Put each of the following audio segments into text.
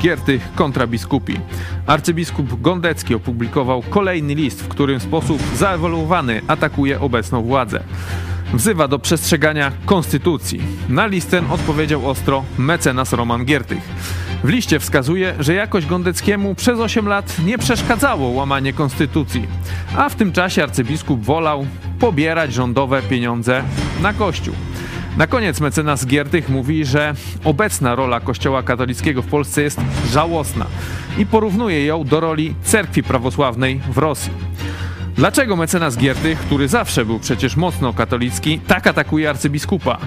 Giertych kontra biskupi. Arcybiskup Gondecki opublikował kolejny list, w którym sposób zaewoluowany atakuje obecną władzę. Wzywa do przestrzegania konstytucji. Na list ten odpowiedział ostro mecenas Roman Giertych. W liście wskazuje, że jakoś Gondeckiemu przez 8 lat nie przeszkadzało łamanie konstytucji, a w tym czasie arcybiskup wolał pobierać rządowe pieniądze na kościół. Na koniec mecenas Giertych mówi, że obecna rola Kościoła katolickiego w Polsce jest żałosna i porównuje ją do roli cerkwi prawosławnej w Rosji. Dlaczego mecenas Giertych, który zawsze był przecież mocno katolicki, tak atakuje arcybiskupa?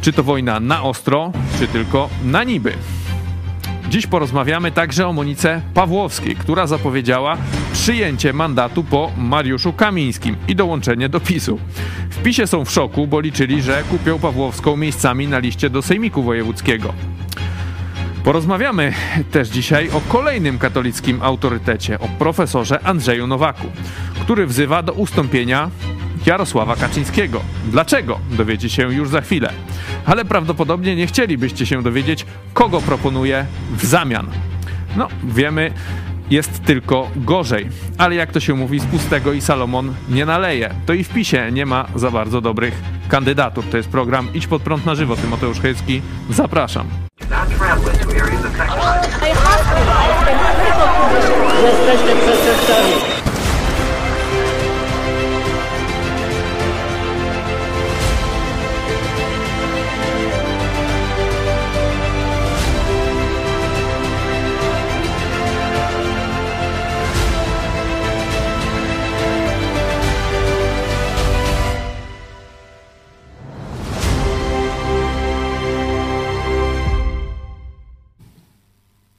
Czy to wojna na ostro, czy tylko na niby? Dziś porozmawiamy także o Monice Pawłowskiej, która zapowiedziała przyjęcie mandatu po Mariuszu Kamińskim i dołączenie do PiSu. W PiSie są w szoku, bo liczyli, że kupią Pawłowską miejscami na liście do Sejmiku Wojewódzkiego. Porozmawiamy też dzisiaj o kolejnym katolickim autorytecie, o profesorze Andrzeju Nowaku, który wzywa do ustąpienia Jarosława Kaczyńskiego. Dlaczego? Dowiecie się już za chwilę. Ale prawdopodobnie nie chcielibyście się dowiedzieć, kogo proponuje w zamian. No, wiemy, jest tylko gorzej. Ale jak to się mówi, z pustego i Salomon nie naleje. To i w PiSie nie ma za bardzo dobrych kandydatów. To jest program Idź pod prąd na żywo. Tymoteusz Chojecki, zapraszam. Jesteście przestępcami.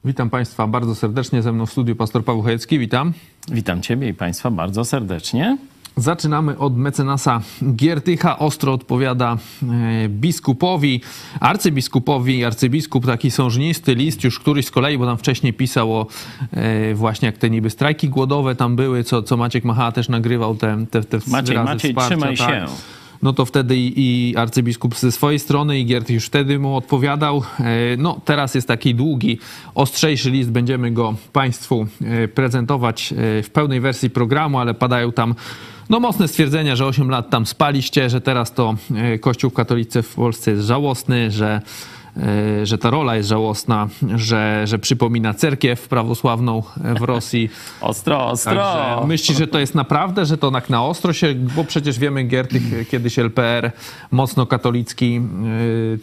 Witam Państwa bardzo serdecznie. Ze mną w studiu pastor Paweł Chojecki. Witam. Witam Ciebie i Państwa bardzo serdecznie. Zaczynamy od mecenasa Giertycha. Ostro odpowiada e, biskupowi, arcybiskupowi. Arcybiskup taki sążnisty list, już któryś z kolei, bo tam wcześniej pisał o e, właśnie jak te niby strajki głodowe tam były, co, co Maciek Machała też nagrywał te, te, te Maciej, Maciej, wsparcia, trzymaj tak. się. No to wtedy i, arcybiskup ze swojej strony i Giert już wtedy mu odpowiadał. E, No teraz jest taki długi, ostrzejszy list, będziemy go Państwu e, prezentować e, w pełnej wersji programu, ale padają tam no mocne stwierdzenia, że 8 lat tam spaliście, że teraz to Kościół katolicki w Polsce jest żałosny, że że ta rola jest żałosna, że, że przypomina cerkiew prawosławną w Rosji. Ostro, ostro. Także myśli, że to jest naprawdę, że to tak na ostro się, bo przecież wiemy, Giertych kiedyś LPR, mocno katolicki. Yy,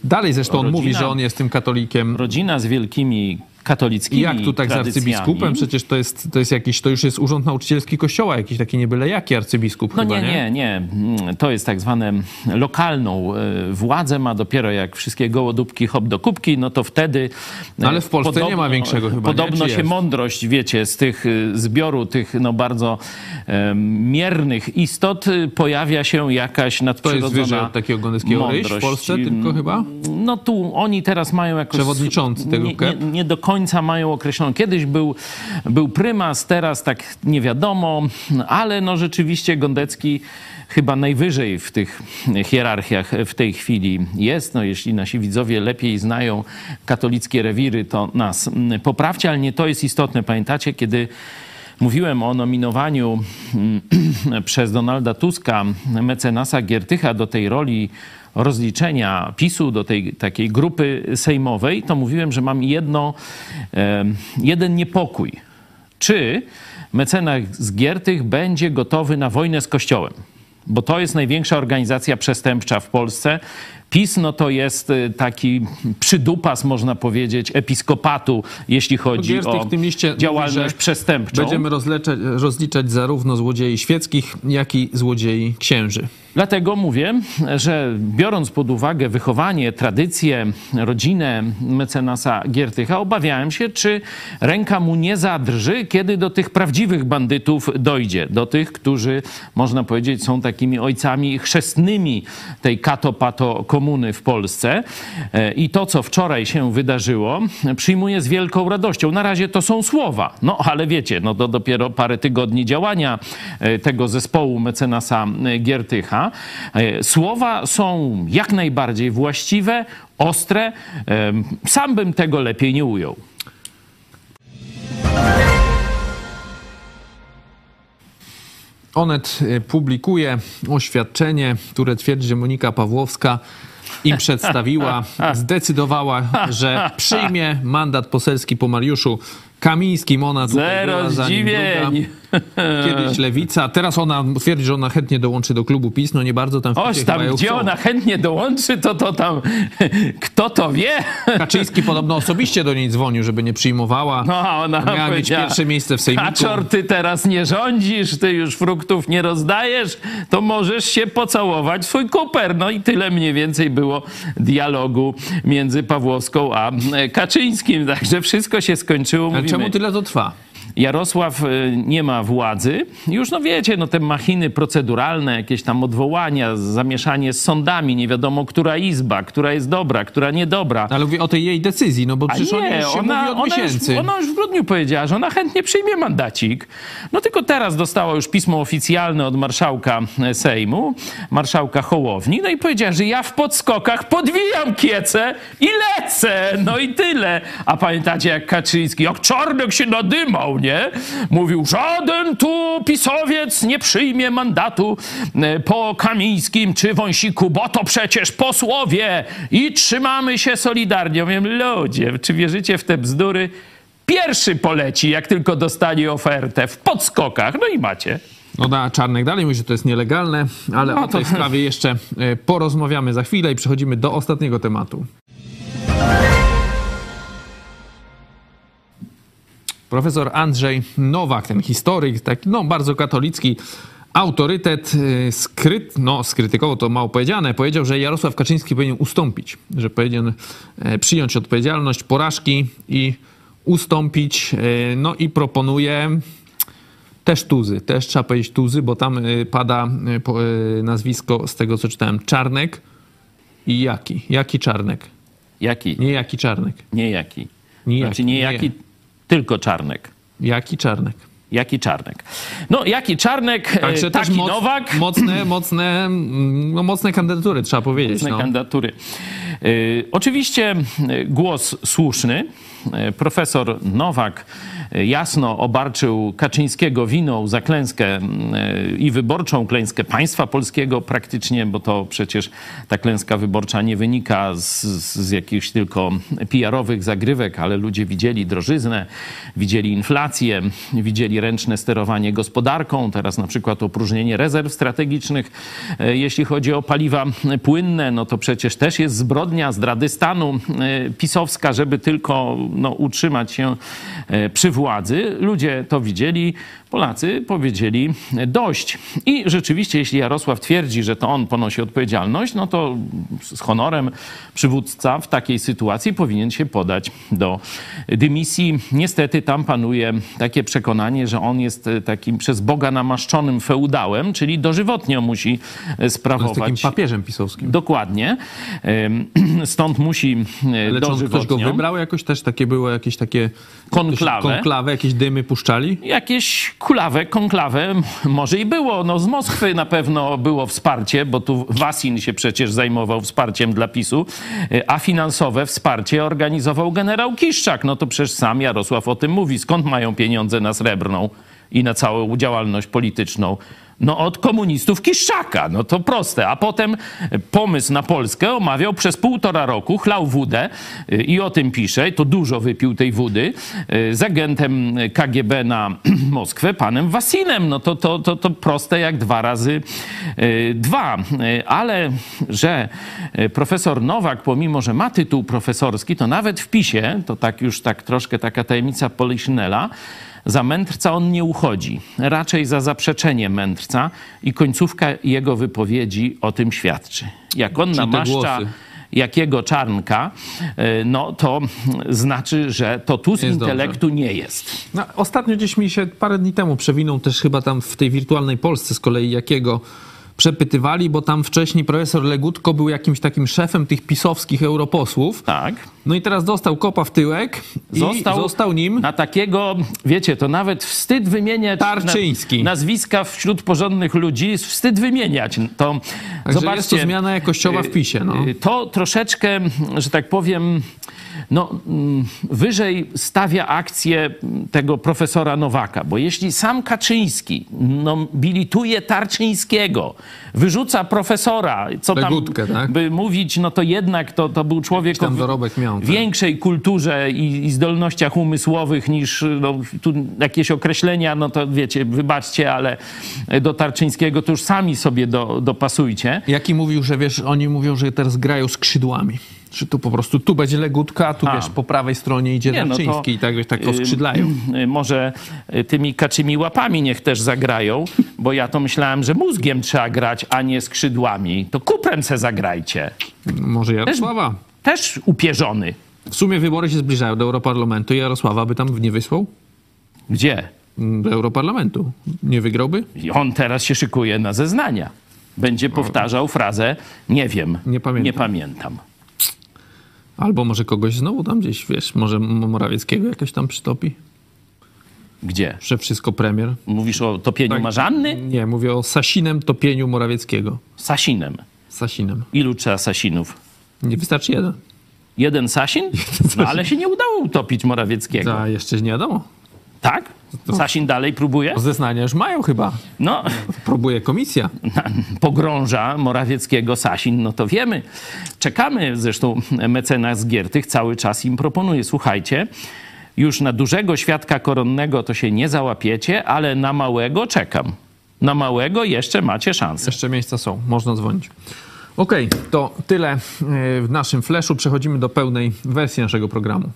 Dalej zresztą on Rodzina- mówi, że on jest tym katolikiem. Rodzina z wielkimi katolickimi jak tu tak z arcybiskupem? Przecież to jest, to jest jakiś, to już jest urząd nauczycielski kościoła, jakiś taki nie byle jaki arcybiskup No chyba, nie, nie, nie. Mm, To jest tak zwane lokalną e, władzę ma dopiero jak wszystkie gołodupki hop do kubki, no to wtedy... No ale w e, Polsce nie ma większego chyba, nie? Podobno się mądrość, wiecie, z tych e, zbioru tych no bardzo e, miernych istot e, pojawia się jakaś To nadprzyrodzona jest wyżej od takiego w. Polsce tylko chyba? No tu oni teraz mają jakoś... Przewodniczący tego nie, nie, nie do końca mają określone. Kiedyś był, był prymas, teraz tak nie wiadomo, ale no rzeczywiście Gondecki chyba najwyżej w tych hierarchiach w tej chwili jest. No jeśli nasi widzowie lepiej znają katolickie rewiry, to nas poprawcie, ale nie to jest istotne. Pamiętacie, kiedy Mówiłem o nominowaniu mm, przez Donalda Tuska mecenasa Giertycha do tej roli rozliczenia PiSu, do tej takiej grupy sejmowej, to mówiłem, że mam jedno, jeden niepokój. Czy mecenas Giertych będzie gotowy na wojnę z Kościołem? Bo to jest największa organizacja przestępcza w Polsce. PiS no to jest y, taki przydupas, można powiedzieć, episkopatu, jeśli chodzi Giertych o mówi, działalność przestępczą. Będziemy rozliczać, rozliczać zarówno złodziei świeckich, jak i złodziei księży. Dlatego mówię, że biorąc pod uwagę wychowanie, tradycję, rodzinę mecenasa Giertycha, obawiałem się, czy ręka mu nie zadrży, kiedy do tych prawdziwych bandytów dojdzie. Do tych, którzy, można powiedzieć, są takimi ojcami chrzestnymi tej kato-pato komuny w Polsce. E, I to, co wczoraj się wydarzyło, przyjmuję z wielką radością. Na razie to są słowa, no ale wiecie, no to dopiero parę tygodni działania e, tego zespołu mecenasa e, Giertycha. E, słowa są jak najbardziej właściwe, ostre. E, sam bym tego lepiej nie ujął. Onet e, publikuje oświadczenie, które twierdzi, że Monika Pawłowska im przedstawiła, zdecydowała, że przyjmie mandat poselski po Mariuszu Kamińskim. Ona tutaj Zero była druga. zdziwień. Kiedyś Lewica, teraz ona twierdzi, że ona chętnie dołączy do klubu PiS, no nie bardzo tam w Oś PiSie tam, gdzie chcą. ona chętnie dołączy, to to tam, kto to wie? Kaczyński podobno osobiście do niej dzwonił, żeby nie przyjmowała. No, a ona Miała mieć pierwsze miejsce w Sejmiku. Kaczor, ty teraz nie rządzisz, ty już fruktów nie rozdajesz, to możesz się pocałować swój kuper. No i tyle mniej więcej było dialogu między Pawłowską a Kaczyńskim. Także wszystko się skończyło. Mówimy, czemu tyle to trwa? Jarosław y, nie ma władzy. Już no wiecie, no te machiny proceduralne, jakieś tam odwołania, zamieszanie z sądami, nie wiadomo, która izba, która jest dobra, która niedobra. Ale mówię o tej jej decyzji, no bo przecież nie, już ona, mówi od ona, miesięcy. już, ona już w grudniu powiedziała, że ona chętnie przyjmie mandacik. No tylko teraz dostała już pismo oficjalne od marszałka e, Sejmu, marszałka Hołowni, no i powiedziała, że ja w podskokach podwijam kiece i lecę. No i tyle. A pamiętacie, jak Kaczyński, jak Czarnek się nadymał, nie? Mówił, żaden tu pisowiec nie przyjmie mandatu e, po Kamińskim czy Wąsiku, bo to przecież posłowie i trzymamy się solidarnie. Mówię, ludzie, czy wierzycie w te bzdury? Pierwszy poleci, jak tylko dostanie ofertę w podskokach. No i macie. No da, Czarnek dalej mówi, że to jest nielegalne, ale No o tej sprawie jeszcze e, porozmawiamy za chwilę i przechodzimy do ostatniego tematu. Profesor Andrzej Nowak, ten historyk, taki no, bardzo katolicki autorytet, e, skryt, no, skrytykował to mało powiedziane, powiedział, że Jarosław Kaczyński powinien ustąpić, że powinien e, przyjąć odpowiedzialność porażki i ustąpić, e, no i proponuje też Tuzy, też trzeba powiedzieć Tuzy, bo tam y, pada y, y, nazwisko z tego, co czytałem, Czarnek i Jaki. Jaki Czarnek? Jaki? Nie Jaki Czarnek. Nie jaki. Nijaki, Znaczy nie. jaki, tylko Czarnek. Jaki Czarnek. Jaki Czarnek. No, jaki Czarnek, Także e, też taki moc, Nowak. mocne, mocne, mm, no, mocne kandydatury, trzeba powiedzieć. Mocne No. kandydatury. Y, Oczywiście y, głos słuszny. Profesor Nowak jasno obarczył Kaczyńskiego winą za klęskę y, i wyborczą klęskę państwa polskiego praktycznie, bo to przecież ta klęska wyborcza nie wynika z, z jakichś tylko PR-owych zagrywek, ale ludzie widzieli drożyznę, widzieli inflację, widzieli ręczne sterowanie gospodarką, teraz na przykład opróżnienie rezerw strategicznych, e, jeśli chodzi o paliwa płynne, no to przecież też jest zbrodnia zdrady stanu e, pisowska, żeby tylko no, utrzymać się e, przy władzy. Ludzie to widzieli, Polacy powiedzieli dość. I rzeczywiście, jeśli Jarosław twierdzi, że to on ponosi odpowiedzialność, no to z honorem przywódca w takiej sytuacji powinien się podać do dymisji. Niestety tam panuje takie przekonanie, że on jest e, takim przez Boga namaszczonym feudałem, czyli dożywotnio musi e, To jest sprawować. takim papieżem pisowskim. Dokładnie. Stąd musi e, Ale czy on ktoś go dożywotnio. wybrał jakoś też? Takie było jakieś takie... Konklawę. Konklawę, jakieś dymy puszczali? Jakieś kulawę, konklawę może i było. No z Moskwy na pewno było wsparcie, bo tu Wasin się przecież zajmował wsparciem dla PiSu, y, a finansowe wsparcie organizował generał Kiszczak. No to przecież sam Jarosław o tym mówi. Skąd mają pieniądze na srebrną i na całą działalność polityczną? No od komunistów Kiszczaka, no to proste. A potem pomysł na Polskę omawiał przez półtora roku, chlał wódę y, i o tym pisze, to dużo wypił tej wody, y, z agentem KGB na Moskwę, panem Wasinem. No to, to, to, to proste jak dwa razy y, dwa. Ale że profesor Nowak, pomimo, że ma tytuł profesorski, to nawet w PiSie, to tak już tak troszkę taka tajemnica Poliszynela, za mędrca on nie uchodzi, raczej za zaprzeczenie mędrca i końcówka jego wypowiedzi o tym świadczy. Jak on te namaszcza jakiego czarnka, y, no to znaczy, że to tu z intelektu nie jest. No, ostatnio gdzieś mi się parę dni temu przewinął też chyba tam w tej wirtualnej Polsce z kolei jakiego przepytywali, bo tam wcześniej profesor Legutko był jakimś takim szefem tych pisowskich europosłów. Tak. No i teraz dostał kopa w tyłek i został, nim na takiego, wiecie, to nawet wstyd wymieniać Tarczyński. Na, nazwiska wśród porządnych ludzi, wstyd wymieniać. To Także zobaczcie, jest to zmiana jakościowa w PiSie. No. y, To troszeczkę, że tak powiem, no, mm, wyżej stawia akcję tego profesora Nowaka, bo jeśli sam Kaczyński nobilituje Tarczyńskiego, wyrzuca profesora, co tam Legutkę, tak? by mówić, no to jednak to, to był człowiek tam o tak. większej kulturze i, i zdolnościach umysłowych niż no, tu jakieś określenia, no to wiecie, wybaczcie, ale do Tarczyńskiego to już sami sobie do, dopasujcie. Jaki mówił, że wiesz, oni mówią, że teraz grają skrzydłami. Że tu po prostu tu będzie Legutka, a tu A. wiesz, po prawej stronie idzie Nie, no to, Darczyński i tak, tak. Y, Może y, tymi kaczymi łapami niech też zagrają, bo ja to myślałem, że mózgiem trzeba grać, a nie skrzydłami. To kuprem se zagrajcie. Może Jarosława. Też upierzony. W sumie wybory się zbliżają do Europarlamentu. Jarosława by tam nie wysłał? Gdzie? Do Europarlamentu. Nie wygrałby? I on teraz się szykuje na zeznania. Będzie powtarzał frazę nie wiem, Nie pamiętam. Nie pamiętam. Albo może kogoś znowu tam gdzieś, wiesz, może Morawieckiego jakoś tam przytopi? Gdzie? Że wszystko premier. Mówisz o topieniu Tak. Marzanny? Nie, mówię o Sasinem topieniu Morawieckiego. Sasinem. Sasinem. Ilu trzeba Sasinów? Nie wystarczy jeden. Jeden Sasin? No ale się nie udało utopić Morawieckiego. A jeszcze nie wiadomo. Tak? Sasin dalej próbuje? Zeznania już mają chyba. No, Próbuje komisja. pogrąża Morawieckiego Sasin, no to wiemy. Czekamy, zresztą mecenas Giertych cały czas im proponuje, słuchajcie, już na dużego świadka koronnego to się nie załapiecie, ale na małego czekam. Na małego jeszcze macie szansę. Jeszcze miejsca są, można dzwonić. Okej, to tyle e, w naszym flashu. Przechodzimy do pełnej wersji naszego programu.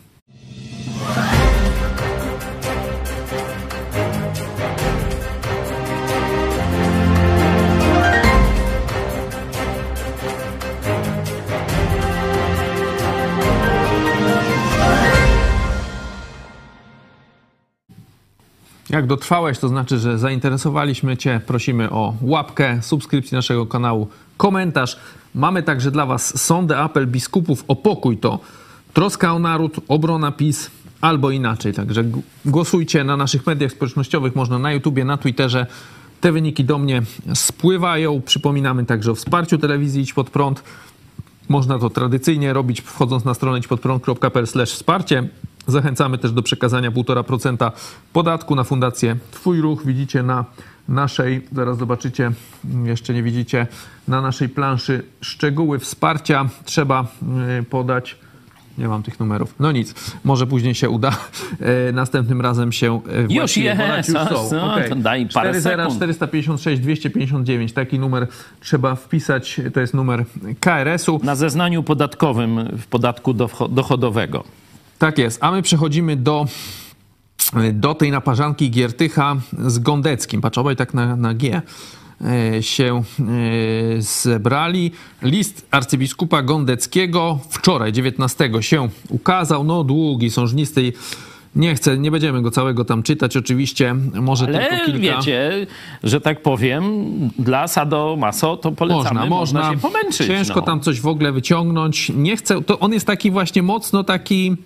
Jak dotrwałeś, to znaczy, że zainteresowaliśmy Cię. Prosimy o łapkę, subskrypcję naszego kanału, komentarz. Mamy także dla Was sądę, apel biskupów o pokój. To troska o naród, obrona PiS albo inaczej. Także głosujcie na naszych mediach społecznościowych, można na YouTubie, na Twitterze. Te wyniki do mnie spływają. Przypominamy także o wsparciu telewizji Idź Pod Prąd. Można to tradycyjnie robić wchodząc na stronę idźpodprąd.pl wsparcie. Zachęcamy też do przekazania 1,5% podatku na fundację Twój Ruch. Widzicie na naszej, zaraz zobaczycie, jeszcze nie widzicie, na naszej planszy szczegóły wsparcia. Trzeba y, podać. Nie mam tych numerów. No nic, może później się uda. E, następnym razem się e, właściwie jest, podać. Już są. no, Okej. to daj parę 40 sekund. 456 259. Taki numer trzeba wpisać. To jest numer KRS-u. Na zeznaniu podatkowym w podatku docho- dochodowego. Tak jest. A my przechodzimy do, do tej naparzanki Giertycha z Gondeckim. Patrz, obaj tak na, na G e, się e, zebrali. List arcybiskupa Gondeckiego wczoraj, 19, się ukazał. No długi, sążnisty. i Nie chcę, nie będziemy go całego tam czytać oczywiście. Może tylko Ale kilka. wiecie, że tak powiem, dla Sado Maso to polecamy, Można, można. się pomęczyć. Ciężko no. tam coś w ogóle wyciągnąć. Nie chcę, to on jest taki właśnie mocno taki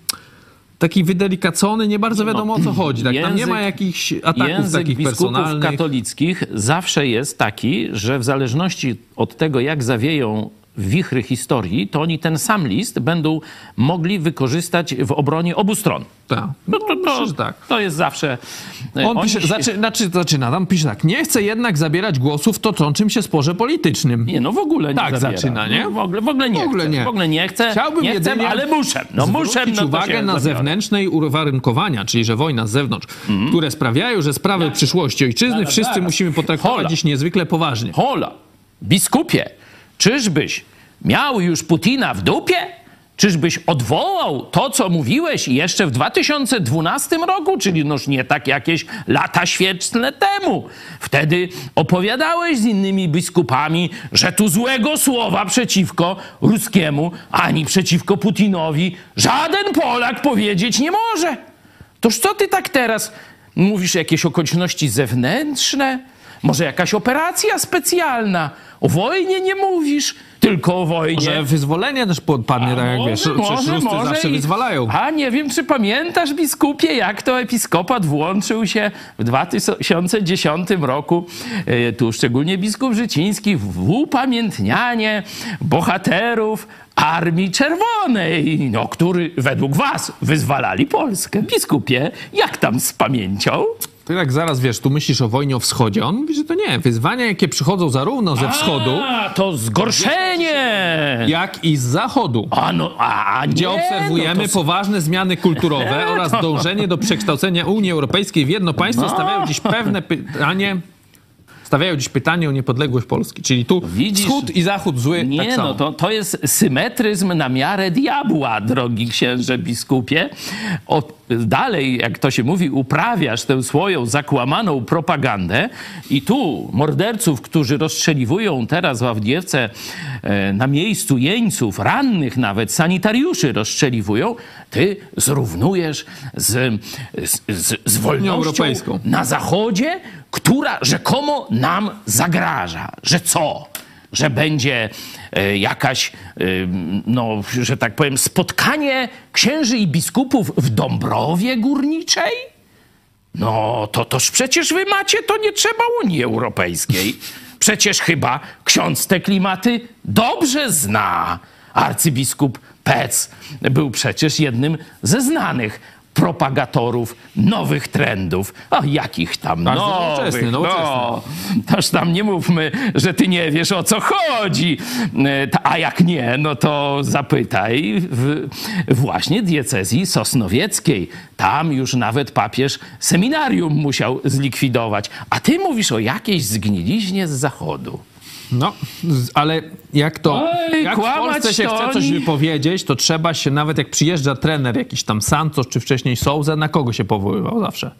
taki wydelikacony, nie bardzo wiadomo o co chodzi. Tak? Tam nie ma No, język- jakichś ataków Język takich personalnych. katolickich zawsze jest taki, że w zależności od tego, jak zawieją wichry historii, to oni ten sam list będą mogli wykorzystać w obronie obu stron. Tak. No to, myślę, to, tak. to jest zawsze... e, On oni pisze, zaczy, znaczy, zaczyna, tam pisze tak, nie chcę jednak zabierać głosów w toczącym się sporze politycznym. Nie, no w ogóle nie Tak zabiera. zaczyna, nie? No, w, ogóle, w ogóle nie W ogóle chcę. nie. W ogóle nie chcę, Chciałbym nie chcę, ale muszę. No muszę, no uwagę na zewnętrzne uwarunkowania, czyli że wojna z zewnątrz, Mhm. które sprawiają, że sprawy przyszłości ojczyzny Zaraz, wszyscy zaraz. musimy potraktować Hola. dziś niezwykle poważnie. Hola, biskupie, czyżbyś miał już Putina w dupie? Czyżbyś odwołał to, co mówiłeś jeszcze w 2012 roku, czyli noż nie tak jakieś lata świetlne temu. Wtedy opowiadałeś z innymi biskupami, że tu złego słowa przeciwko ruskiemu ani przeciwko Putinowi żaden Polak powiedzieć nie może. Toż co ty tak teraz mówisz jakieś okoliczności zewnętrzne? Może jakaś operacja specjalna? O wojnie nie mówisz, tylko o wojnie. Że wyzwolenie też podpadnie, tak jak Może, wiesz, może, może zawsze i- wyzwalają. A nie wiem, czy pamiętasz, biskupie, jak to episkopat włączył się w 2010 roku, e, tu szczególnie biskup Życiński, w upamiętnianie bohaterów Armii Czerwonej, no, który według was wyzwalali Polskę. Biskupie, jak tam z pamięcią? Ty tak zaraz wiesz, tu myślisz o wojnie o wschodzie. On mówi, że to nie. Wyzwania, jakie przychodzą zarówno ze wschodu, A, to zgorszenie! jak i z zachodu. A no, a nie, Gdzie obserwujemy no to... poważne zmiany kulturowe oraz dążenie do przekształcenia Unii Europejskiej w jedno państwo, No. stawiają dziś pewne pytanie. Stawiają dziś pytanie o niepodległość Polski. Czyli tu Widzisz? wschód i zachód zły. Nie, tak samo. no to, to jest symetryzm na miarę diabła, drogi księże biskupie. O, dalej, jak to się mówi, uprawiasz tę swoją zakłamaną propagandę i tu morderców, którzy rozstrzeliwują teraz w Awdiewce e, na miejscu jeńców, rannych nawet, sanitariuszy rozstrzeliwują, ty zrównujesz z, z, z, z wolnością Europejską. na Zachodzie, która rzekomo nam zagraża. Że co? Że będzie e, jakaś, e, no, że tak powiem, spotkanie księży i biskupów w Dąbrowie Górniczej? No, to toż przecież wy macie, to nie trzeba Unii Europejskiej. Przecież chyba ksiądz te klimaty dobrze zna. Arcybiskup Pec był przecież jednym ze znanych propagatorów nowych trendów. A jakich tam Bardzo nowych? nowoczesny, nowoczesny. No, toż tam nie mówmy, że ty nie wiesz o co chodzi. E, A jak nie, no to zapytaj w właśnie diecezji sosnowieckiej. Tam już nawet papież seminarium musiał zlikwidować. A ty mówisz o jakiejś zgniliźnie z zachodu. No, ale jak to. Oj, jak w Polsce się to chce coś oni- wypowiedzieć, to trzeba się, nawet jak przyjeżdża trener jakiś tam Santos, czy wcześniej Souza, na kogo się powoływał zawsze?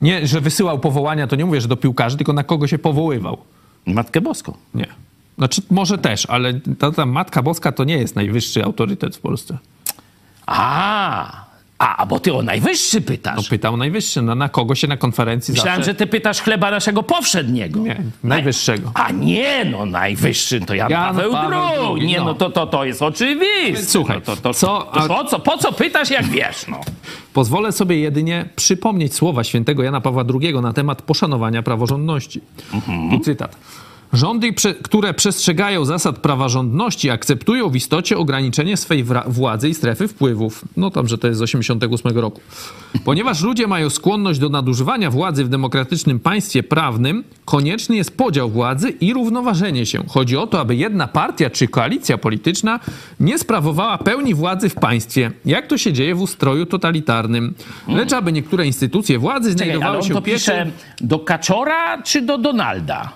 Nie, że wysyłał powołania, to nie mówię, że do piłkarzy, tylko na kogo się powoływał. Matkę Boską. Nie. Znaczy, może też, ale ta, ta Matka Boska to nie jest najwyższy autorytet w Polsce. A, a, bo ty o najwyższy No pytasz. pytał najwyższy, no na kogo się na konferencji Myślałem, zawsze... że ty pytasz chleba naszego powszedniego. Nie, najwyższego. A nie, no najwyższy to Jan, Jan Paweł, Paweł II. Nie, no. no to, to, to jest oczywiste. Słuchaj, no, to, to, co- to, a- po, co, po co pytasz, jak wiesz, no? Pozwolę sobie jedynie przypomnieć słowa świętego Jana Pawła II na temat poszanowania praworządności. Tu cytat. Rządy, które przestrzegają zasad praworządności, akceptują w istocie ograniczenie swej władzy i strefy wpływów. No tam, że to jest z 88 roku. Ponieważ ludzie mają skłonność do nadużywania władzy w demokratycznym państwie prawnym, konieczny jest podział władzy i równoważenie się. Chodzi o to, aby jedna partia czy koalicja polityczna nie sprawowała pełni władzy w państwie, jak to się dzieje w ustroju totalitarnym. Lecz aby niektóre instytucje władzy Czekaj, ale znajdowały on się to pisze do Kaczora czy do Donalda?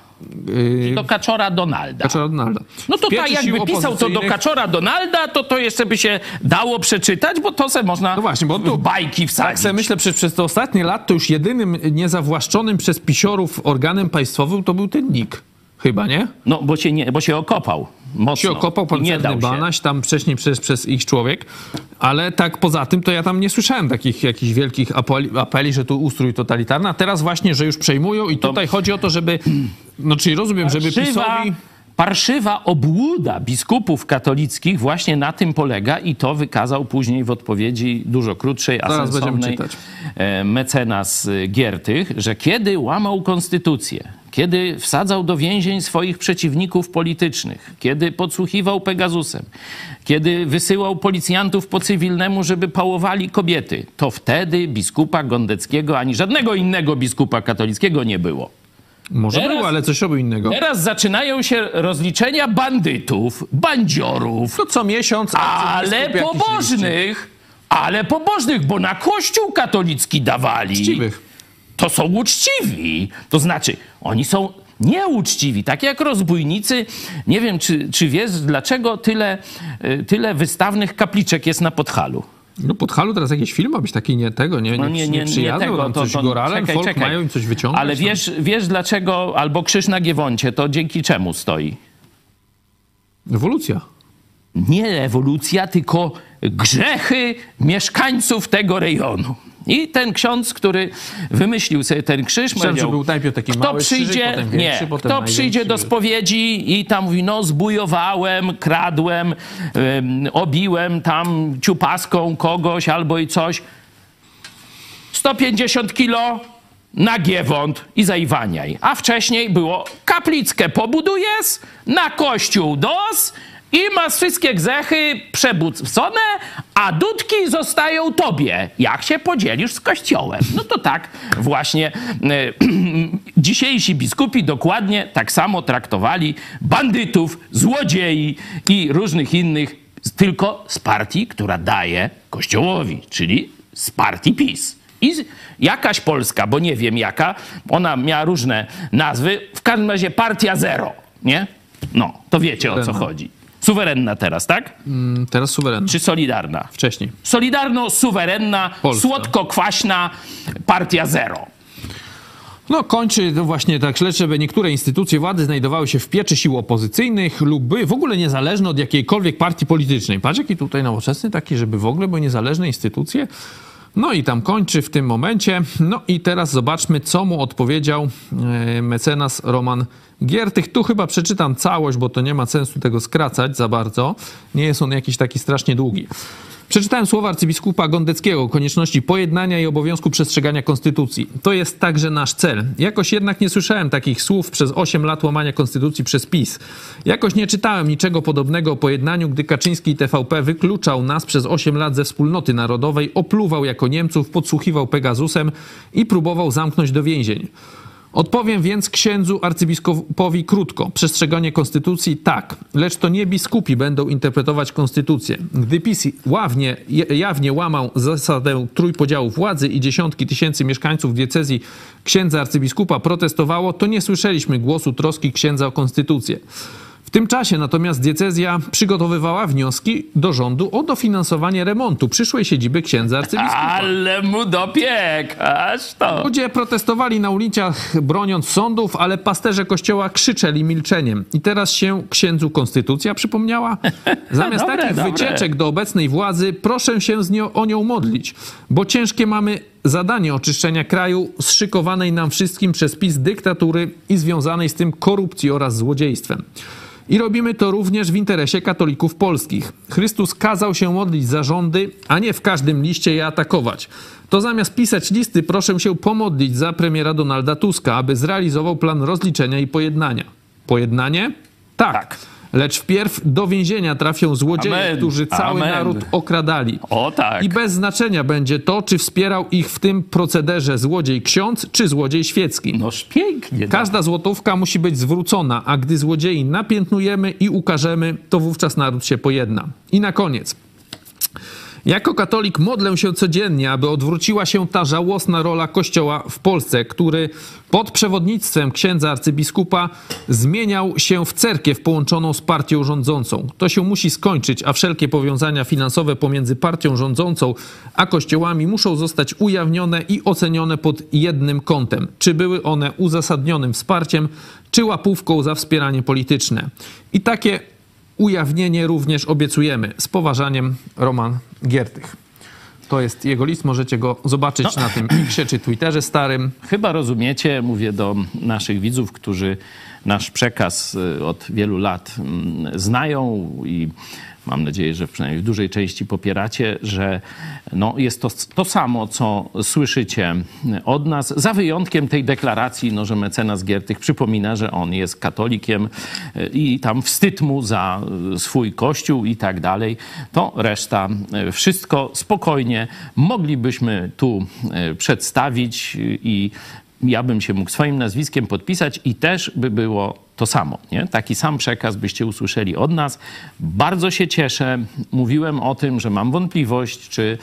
Yy, Do Kaczora Donalda. Kaczora Donalda. No to tak, jakby pisał to do Kaczora Donalda, to to jeszcze by się dało przeczytać, bo to se można No właśnie, bo tu- w bajki Tak wsadzić. sobie myślę, przez, przez te ostatnie lat to już jedynym niezawłaszczonym przez pisiorów organem państwowym to był ten NIK. Chyba, nie? No, bo się, nie, bo się okopał mocno. Się okopał nie się. Banaś, tam wcześniej przez, przez ich człowiek, ale tak poza tym to ja tam nie słyszałem takich jakichś wielkich apeli, apeli, że tu ustrój totalitarny, a teraz właśnie, że już przejmują i tutaj chodzi o to, żeby, no czyli rozumiem, żeby PiSowi... parszywa obłuda biskupów katolickich właśnie na tym polega i to wykazał później w odpowiedzi dużo krótszej, a Zaraz sensownej czytać. e, mecenas Giertych, że kiedy łamał konstytucję, kiedy wsadzał do więzień swoich przeciwników politycznych, kiedy podsłuchiwał Pegasusem, kiedy wysyłał policjantów po cywilnemu, żeby pałowali kobiety, to wtedy biskupa Gondeckiego ani żadnego innego biskupa katolickiego nie było. Może Teraz- było, ale coś robił innego. Teraz zaczynają się rozliczenia bandytów, bandziorów, To co miesiąc... ale pobożnych, ale pobożnych, bo na kościół katolicki dawali. Uczciwych. To są uczciwi. To znaczy, oni są nieuczciwi, tak jak rozbójnicy. Nie wiem, czy, czy wiesz, dlaczego tyle, y, tyle wystawnych kapliczek jest na Podhalu. No pod halu teraz jakiś film ma być taki nie tego, nie, nie, No nie, nie, nie tego. tam To, coś to, goralem, czekaj, folk czekaj. mają im coś wyciągać. Ale tam. wiesz, wiesz dlaczego, albo krzyż na Giewoncie, to dzięki czemu stoi? Ewolucja. nie ewolucja, tylko grzechy mieszkańców tego rejonu. I ten ksiądz, który wymyślił sobie ten krzyż, Myślałem, powiedział, że był najpierw taki kto mały przyjdzie, krzyżyk, potem większy, nie, potem kto przyjdzie do spowiedzi i tam mówi, no zbujowałem, kradłem, ym, obiłem tam ciupaską kogoś albo i coś, 150 kilo na giewont i zaiwaniaj. A wcześniej było kaplickę pobudujesz, na kościół dos i masz wszystkie grzechy przebudzone, a dudki zostają tobie, jak się podzielisz z kościołem. No to tak właśnie e, dzisiejsi biskupi dokładnie tak samo traktowali bandytów, złodziei i różnych innych, tylko z partii, która daje kościołowi, czyli z partii PiS. I jakaś Polska, bo nie wiem jaka, ona miała różne nazwy, w każdym razie partia zero, nie? No, to wiecie o co chodzi. Suwerenna teraz, tak? Mm, Teraz suwerenny. Czy solidarna? Wcześniej. Solidarno-suwerenna, słodko-kwaśna partia zero. No, kończy to właśnie tak śledcze, by niektóre instytucje władzy znajdowały się w pieczy sił opozycyjnych lub były w ogóle niezależne od jakiejkolwiek partii politycznej. Patrz, jaki tutaj nowoczesny taki, żeby w ogóle były niezależne instytucje. No i tam kończy w tym momencie. No i teraz zobaczmy, co mu odpowiedział e, mecenas Roman Giertych. Tu chyba przeczytam całość, bo to nie ma sensu tego skracać za bardzo. Nie jest on jakiś taki strasznie długi. Przeczytałem słowa arcybiskupa Gondeckiego o konieczności pojednania i obowiązku przestrzegania konstytucji. To jest także nasz cel. Jakoś jednak nie słyszałem takich słów przez 8 lat łamania konstytucji przez PiS. Jakoś nie czytałem niczego podobnego o pojednaniu, gdy Kaczyński i TVP wykluczał nas przez 8 lat ze wspólnoty narodowej, opluwał jako Niemców, podsłuchiwał Pegasusem i próbował zamknąć do więzień. Odpowiem więc księdzu arcybiskupowi krótko. Przestrzeganie konstytucji tak, lecz to nie biskupi będą interpretować konstytucję. Gdy PiS ławnie, jawnie łamał zasadę trójpodziału władzy i dziesiątki tysięcy mieszkańców diecezji księdza arcybiskupa protestowało, to nie słyszeliśmy głosu troski księdza o konstytucję. W tym czasie natomiast diecezja przygotowywała wnioski do rządu o dofinansowanie remontu przyszłej siedziby księdza arcybiskupa. Ale mu dopiek, aż to. Ludzie protestowali na ulicach broniąc sądów, ale pasterze kościoła krzyczeli milczeniem. I teraz się księdzu konstytucja przypomniała? Zamiast Dobre, takich dobre. wycieczek do obecnej władzy, proszę się z nią, o nią modlić, bo ciężkie mamy zadanie oczyszczenia kraju zszykowanej nam wszystkim przez PiS dyktatury i związanej z tym korupcji oraz złodziejstwem. I robimy to również w interesie katolików polskich. Chrystus kazał się modlić za rządy, a nie w każdym liście je atakować. To zamiast pisać listy, proszę się pomodlić za premiera Donalda Tuska, aby zrealizował plan rozliczenia i pojednania. Pojednanie? Tak. Tak. Lecz wpierw do więzienia trafią złodzieje, Amen. którzy cały Amen. naród okradali. O tak. I bez znaczenia będzie to, czy wspierał ich w tym procederze złodziej ksiądz, czy złodziej świecki. Noż pięknie. no. Każda złotówka musi być zwrócona, a gdy złodziei napiętnujemy i ukażemy, to wówczas naród się pojedna. I na koniec. Jako katolik modlę się codziennie, aby odwróciła się ta żałosna rola Kościoła w Polsce, który pod przewodnictwem księdza arcybiskupa zmieniał się w cerkiew połączoną z partią rządzącą. To się musi skończyć, a wszelkie powiązania finansowe pomiędzy partią rządzącą a kościołami muszą zostać ujawnione i ocenione pod jednym kątem. Czy były one uzasadnionym wsparciem, czy łapówką za wspieranie polityczne. I takie ujawnienie również obiecujemy. Z poważaniem Roman Giertych. To jest jego list, możecie go zobaczyć na tym Xie czy Twitterze starym. Chyba rozumiecie, mówię do naszych widzów, którzy nasz przekaz y, od wielu lat mm, znają i mam nadzieję, że przynajmniej w dużej części popieracie, że no, jest to to samo, co słyszycie od nas, za wyjątkiem tej deklaracji, no, że mecenas Giertych przypomina, że on jest katolikiem y, i tam wstyd mu za y, swój kościół i tak dalej. To reszta, y, wszystko spokojnie moglibyśmy tu przedstawić i ja bym się mógł swoim nazwiskiem podpisać i też by było to samo. Nie? Taki sam przekaz byście usłyszeli od nas. Bardzo się cieszę. Mówiłem o tym, że mam wątpliwość, czy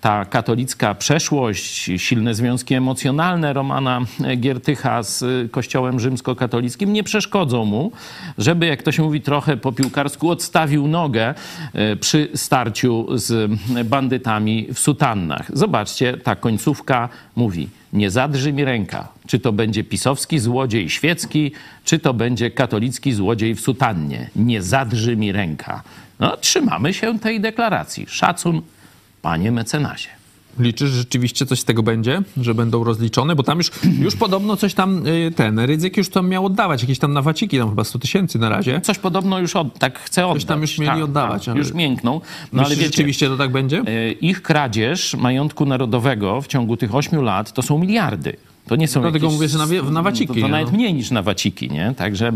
ta katolicka przeszłość, silne związki emocjonalne Romana Giertycha z Kościołem rzymskokatolickim nie przeszkodzą mu, żeby, jak to się mówi trochę po piłkarsku, odstawił nogę e, przy starciu z bandytami w sutannach. Zobaczcie, ta końcówka mówi nie zadrży mi ręka. Czy to będzie pisowski złodziej świecki, czy to będzie katolicki złodziej w sutannie. Nie zadrży mi ręka. No, trzymamy się tej deklaracji. Szacun, panie mecenasie. Liczysz, że rzeczywiście coś z tego będzie, że będą rozliczone? Bo tam już, już podobno coś tam y, ten Rydzyk już tam miał oddawać, jakieś tam nawaciki, tam chyba 100 tysięcy na razie. Coś podobno już od, tak chce oddać. tam już mieli tak, oddawać, Tak, ale- Już miękną. No Myślisz, ale wiecie, rzeczywiście to tak będzie? e, ich kradzież majątku narodowego w ciągu tych ośmiu lat to są miliardy. To nie są Dlatego jakieś, mówię, że na wie- w nawaciki, To, to nie, nawet no. mniej niż na waciki, nie? Także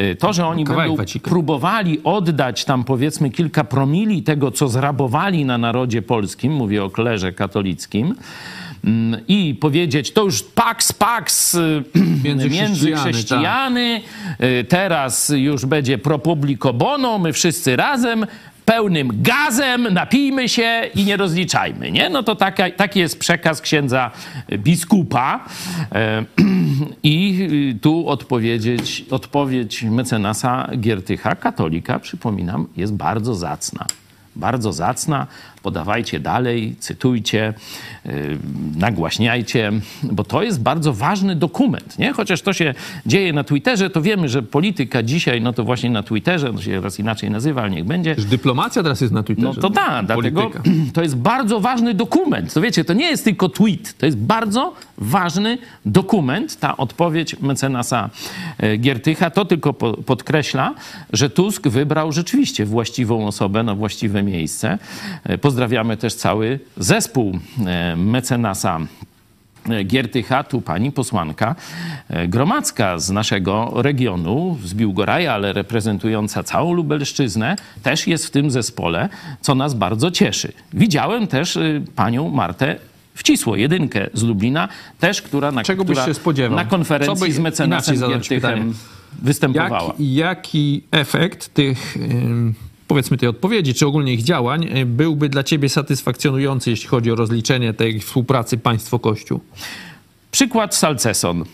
y, to, że oni Kawałek będą wacika. próbowali oddać tam powiedzmy kilka promili tego, co zrabowali na narodzie polskim, mówię o klerze katolickim, mm, i powiedzieć, to już pax, pax y, Między między chrześcijany, chrześcijany, y, teraz już będzie pro publico bono, my wszyscy razem, pełnym gazem, napijmy się i nie rozliczajmy, nie? No to taka, taki jest przekaz księdza biskupa e, i y, tu odpowiedzieć, odpowiedź mecenasa Giertycha, katolika, przypominam, jest bardzo zacna. Bardzo zacna, podawajcie dalej, cytujcie, yy, nagłaśniajcie, bo to jest bardzo ważny dokument, nie? Chociaż to się dzieje na Twitterze, to wiemy, że polityka dzisiaj, no to właśnie na Twitterze, to się raz inaczej nazywa, ale niech będzie. Już dyplomacja teraz jest na Twitterze. No to tak, dlatego to jest bardzo ważny dokument. To wiecie, to nie jest tylko tweet, to jest bardzo ważny dokument, ta odpowiedź mecenasa e, Giertycha. To tylko po, podkreśla, że Tusk wybrał rzeczywiście właściwą osobę na właściwe miejsce. E, Pozdrawiamy też cały zespół e, mecenasa Giertycha, tu pani posłanka e, Gromacka z naszego regionu, z Biłgoraja, ale reprezentująca całą Lubelszczyznę, też jest w tym zespole, co nas bardzo cieszy. Widziałem też panią Martę Wcisło, jedynkę z Lublina, też, która na, Czego byś która się spodziewał? na Co konferencji by z mecenasem Giertychem występowała. Jak, jaki efekt tych, ym, powiedzmy, tej odpowiedzi, czy ogólnie ich działań, y, byłby dla ciebie satysfakcjonujący, jeśli chodzi o rozliczenie tej współpracy państwo-kościół? Przykład Salceson.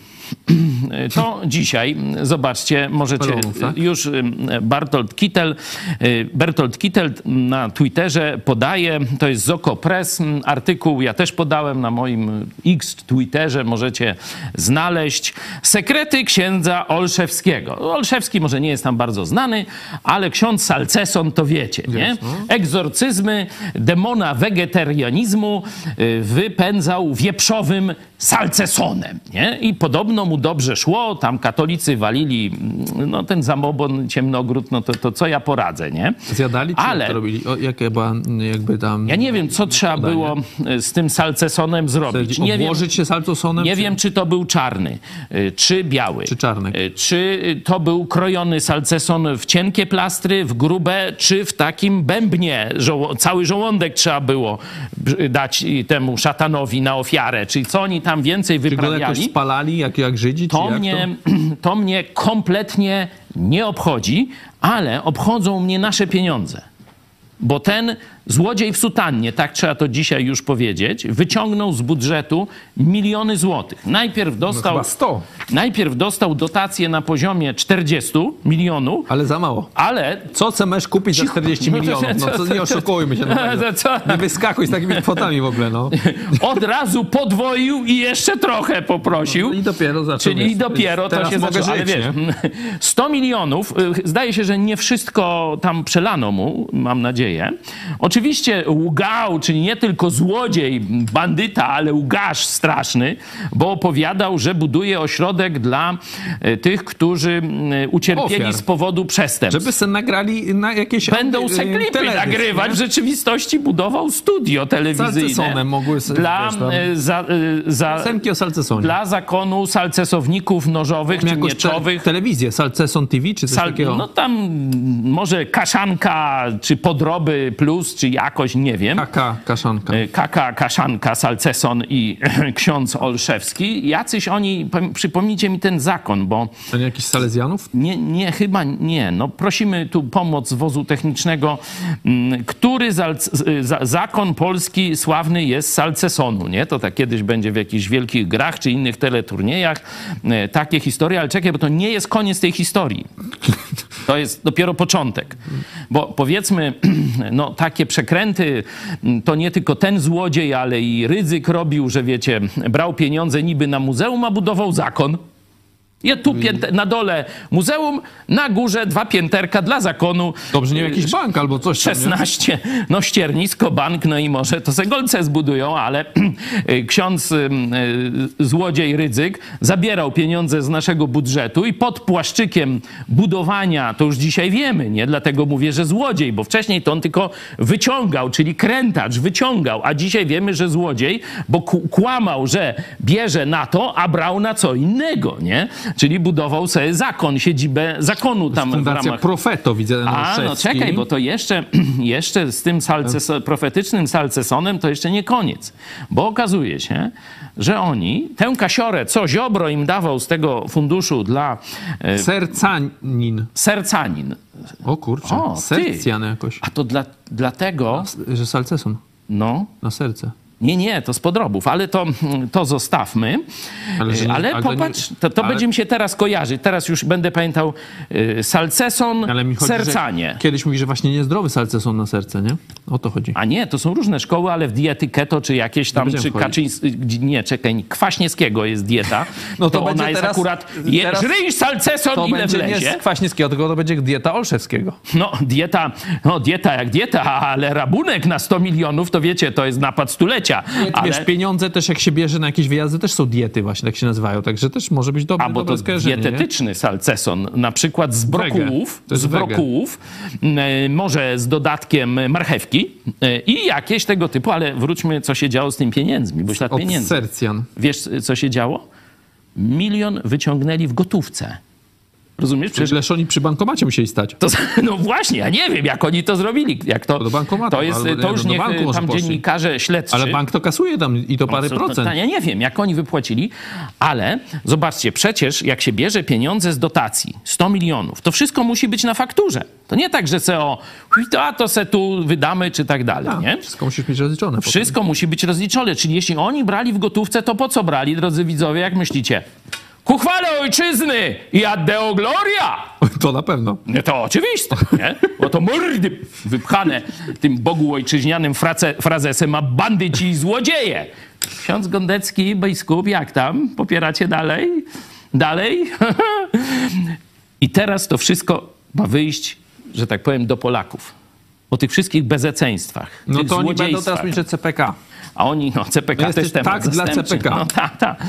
To dzisiaj, zobaczcie, możecie tak? już ym, Bartolt Kittel, y, Bertolt Kittel na Twitterze podaje, to jest Zoko Press, ym, artykuł ja też podałem na moim X Twitterze, możecie znaleźć. Sekrety księdza Olszewskiego. Olszewski może nie jest tam bardzo znany, ale ksiądz Salceson to wiecie, nie? Egzorcyzmy demona wegetarianizmu y, wypędzał wieprzowym salcesonem, nie? I podobno mu dobrze szło, tam katolicy walili, no ten zamobon, ciemnogród, no to, to co ja poradzę, nie? Zjadali, czy Ale jak to robili? O, jakby tam... ja nie wiem, co trzeba Podanie. było y, z tym salcesonem zrobić. Nie wiem, Obłożyć się salcosonem? nie czy... wiem, czy to był czarny, y, czy biały. Czy czarny. Y, Czy to był krojony salceson w cienkie plastry, w grube, czy w takim bębnie. Żoło cały żołądek trzeba było dać temu szatanowi na ofiarę. Czyli co oni tam więcej Czy go jakoś wyprawiali. spalali, jak, jak Żydzi? czy To jak mnie, to mnie kompletnie nie obchodzi, ale obchodzą mnie nasze pieniądze. Bo ten złodziej w sutannie, tak trzeba to dzisiaj już powiedzieć, wyciągnął z budżetu miliony złotych. Najpierw No dostał, chyba 100, najpierw dostał dotację na poziomie 40 milionów, ale za mało. ale Co chcesz kupić za 40 No milionów? No to nie oszukujmy się. No, To co? nie wyskakuj z takimi kwotami w ogóle, no. od razu podwoił i jeszcze trochę poprosił. I dopiero zaczął. Czyli wiesz, dopiero to się zaczęło. Ale wiesz, nie? 100 milionów, y, zdaje się, że nie wszystko tam przelano mu, mam nadzieję. Oczywiście łgał, czyli nie tylko złodziej, bandyta, ale łgarz straszny, bo opowiadał, że buduje ośrodek dla y, tych, którzy y, ucierpieli Ofiar. z powodu przestępstw. Żeby se nagrali na jakieś... Będą y, se klipy teledysk, nagrywać. nie? W rzeczywistości budował studio telewizyjne. Salcesonem mogły se- dla, za, za, Piosenki o Salcesonie. dla zakonu salcesowników nożowych czy Jakąś te, mieczowych. telewizję, Salceson TV, czy coś Sal, takiego. no tam może kaszanka, czy podroby plus, czy jakoś, nie wiem. Kaka, kaszanka. Y, Kaka, Kaszanka, Salceson i ksiądz Olszewski. Jacyś oni, pom- przypomnijcie mi ten zakon, bo To nie jakichś Salezjanów? nie, nie, chyba nie. No, prosimy tu pomoc wozu technicznego. Mm, Który zalc- za, zakon polski sławny jest Salcesonu, nie? To tak kiedyś będzie w jakichś wielkich grach czy innych teleturniejach e, takie historie, ale czekaj, bo to nie jest koniec tej historii. To jest dopiero początek. Bo powiedzmy, no takie przekręty to nie tylko ten złodziej, ale i Rydzyk robił, że wiecie, brał pieniądze niby na muzeum, a budował zakon. Ja tu pięte, na dole muzeum, na górze dwa pięterka dla zakonu. Dobrze, nie jakiś bank albo coś tam, nie? 16, no ściernisko, bank, no i może to se golce zbudują, ale ksiądz y, y, złodziej Rydzyk zabierał pieniądze z naszego budżetu i pod płaszczykiem budowania, to już dzisiaj wiemy, nie? Dlatego mówię, że złodziej, bo wcześniej to on tylko wyciągał, czyli krętacz wyciągał, a dzisiaj wiemy, że złodziej, bo kłamał, że bierze na to, a brał na co innego, nie? Czyli budował sobie zakon, siedzibę zakonu tam w Fundacja ramach... Profeto widzę na A, no czekaj, bo to jeszcze, jeszcze z tym salces, profetycznym salcesonem to jeszcze nie koniec. Bo okazuje się, że oni tę kasiorę, co Ziobro im dawał z tego funduszu dla e, Sercanin. sercanin, O kurczę, O, jakoś. a to dla, dlatego, Że salceson no, na serce. Nie, nie, to z podrobów, ale to, to zostawmy. Ale nie- ale ale nie- popatrz, to, to ale- będzie mi się teraz kojarzyć. Teraz już będę pamiętał y, salceson, mi chodzi, sercanie. Kiedyś mówi, że właśnie niezdrowy salceson na serce, nie? O to chodzi. A nie, to są różne szkoły, ale w diety keto, czy jakieś tam, czy wchodzić. Kaczyńs... Nie, czekaj, Kwaśniewskiego jest dieta. No to to ona jest teraz- akurat... Je, teraz- żryj salceson, To ile będzie nie wlezie. z Kwaśniewskiego, tylko to będzie dieta Olszewskiego. No, dieta, no, dieta jak dieta, ale rabunek na 100 milionów, to wiecie, to jest napad stulecia. Ale... Wiesz, pieniądze też jak się bierze na jakieś wyjazdy, też są diety właśnie, tak się nazywają, także też może być dobre, A bo dobre to skojarzenie, nie? dietetyczny salceson, na przykład z brokułów, z brokułów, e, może z dodatkiem marchewki e, i jakieś tego typu, ale wróćmy, co się działo z tymi pieniędzmi, bo ślad pieniędzy. sercjan. Wiesz, co się działo? Milion wyciągnęli w gotówce. Rozumiesz? Przecież Przecież oni przy bankomacie musieli stać. to, no właśnie, ja nie wiem, jak oni to zrobili. Jak to, Do bankomatu, to jest, albo nie, to już niech banku może tam poszli. dziennikarze śledczy... Ale bank to kasuje tam i to parę Co- to- procent. to Ja nie wiem, jak oni wypłacili, ale zobaczcie, przecież jak się bierze pieniądze z dotacji, 100 milionów, to wszystko musi być na fakturze. To nie tak, że se o, a to se tu wydamy, czy tak dalej, A, nie? Wszystko musisz mieć rozliczone. potem. Wszystko musi być rozliczone. Czyli jeśli oni brali w gotówce, to po co brali, drodzy widzowie, jak myślicie? Ku chwale ojczyzny i ad deo gloria! To na pewno. No to oczywiste, nie? Bo to mordy wypchane tym Bogu ojczyźnianym frace, frazesem, a bandyci i złodzieje. Ksiądz Gondecki, biskup, jak tam? Popieracie dalej? Dalej? I teraz to wszystko ma wyjść, że tak powiem, do Polaków. O tych wszystkich bezeceństwach, No to oni będą teraz CPK. A oni, no CPK No jest temat tak dla zastępczy. CPK. No tak, tak.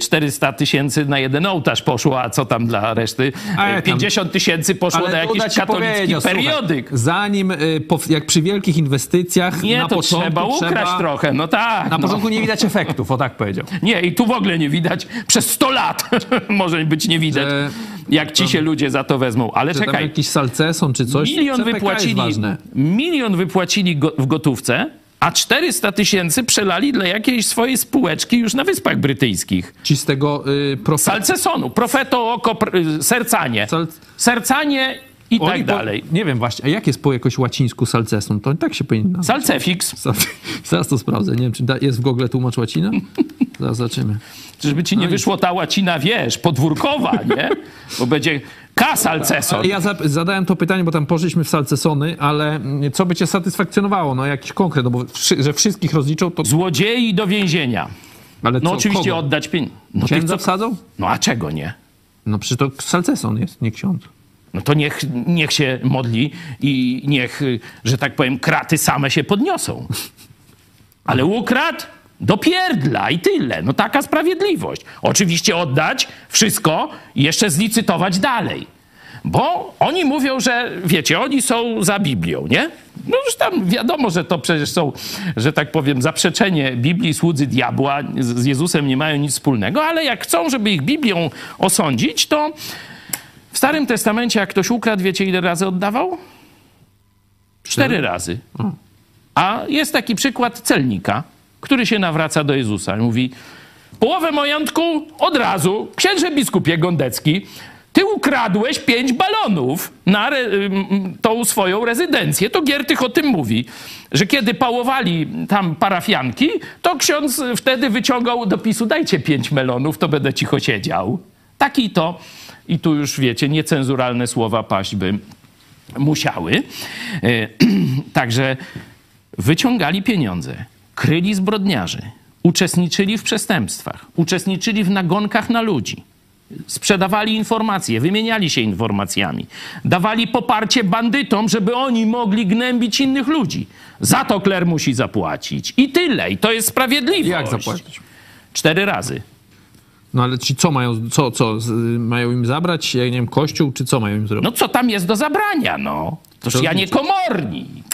400 tysięcy na jeden ołtarz poszło, a co tam dla reszty? Ale tam- 50 tysięcy poszło na jakiś katolicki powiedział, słuchaj, periodyk. zanim, y, jak przy wielkich inwestycjach, Nie, na to początku trzeba ukraść trochę, no tak. Na no. początku nie widać efektów, o tak powiedział. Nie, i tu w ogóle nie widać. Przez 100 lat może być nie widać, Że- jak ci się ludzie za to wezmą. Ale Czy tam czekaj, jakiś salceson czy coś? milion CPK wypłacili, Jest ważne. milion wypłacili go, w gotówce, a 400 tysięcy przelali dla jakiejś swojej spółeczki już na Wyspach Brytyjskich. Ci z tego y. Salcesonu, profeto oko, pr- y, sercanie. Sal- Sercanie i Oni tak po- dalej. Nie wiem właśnie, a jak jest po jakoś łacińsku salceson? To tak się powinno. Salcefix. Sal- Zaraz to sprawdzę. Nie wiem, czy da- jest w Google tłumacz łacina? Zaraz zobaczymy. Czyżby ci nie wyszło ta łacina, wiesz, podwórkowa, nie? Bo będzie K salceson. Ja za- zadałem to pytanie, bo tam poszliśmy w salcesony, ale co by cię satysfakcjonowało? No jakiś konkret, no bo wszy- że wszystkich rozliczą, to... Złodziei do więzienia. Ale No co, oczywiście kogo? oddać pieniądze. No, Księdza co... wsadzą? no a czego nie? No przecież to salceson jest, nie ksiądz. No to niech, niech się modli i niech, y, że tak powiem, kraty same się podniosą. Ale ukradł do pierdla i tyle. No taka sprawiedliwość. Oczywiście oddać wszystko i jeszcze zlicytować dalej. Bo oni mówią, że wiecie, oni są za Biblią, nie? No już tam wiadomo, że to przecież są, że tak powiem, zaprzeczenie Biblii, słudzy diabła z z Jezusem nie mają nic wspólnego, ale jak chcą, żeby ich Biblią osądzić, to w Starym Testamencie, jak ktoś ukradł, wiecie ile razy oddawał? Cztery razy. A jest taki przykład celnika, który się nawraca do Jezusa mówi: Połowę majątku od razu, księże biskupie Gondecki, ty ukradłeś pięć balonów na re, tą swoją rezydencję. To Giertych o tym mówi, że kiedy pałowali tam parafianki, to ksiądz wtedy wyciągał do PiSu: dajcie pięć melonów, to będę cicho siedział. Taki to, i tu już wiecie, niecenzuralne słowa paść by musiały. E, Także wyciągali pieniądze, kryli zbrodniarzy, uczestniczyli w przestępstwach, uczestniczyli w nagonkach na ludzi. sprzedawali informacje, wymieniali się informacjami, dawali poparcie bandytom, żeby oni mogli gnębić innych ludzi. Za to Kler musi zapłacić. I tyle. I to jest sprawiedliwość. Jak zapłacić? Cztery razy. No ale ci co mają, co, co, mają im zabrać, ja nie wiem, kościół, czy co mają im zrobić? No co tam jest do zabrania, no? Toż ja nie komornik.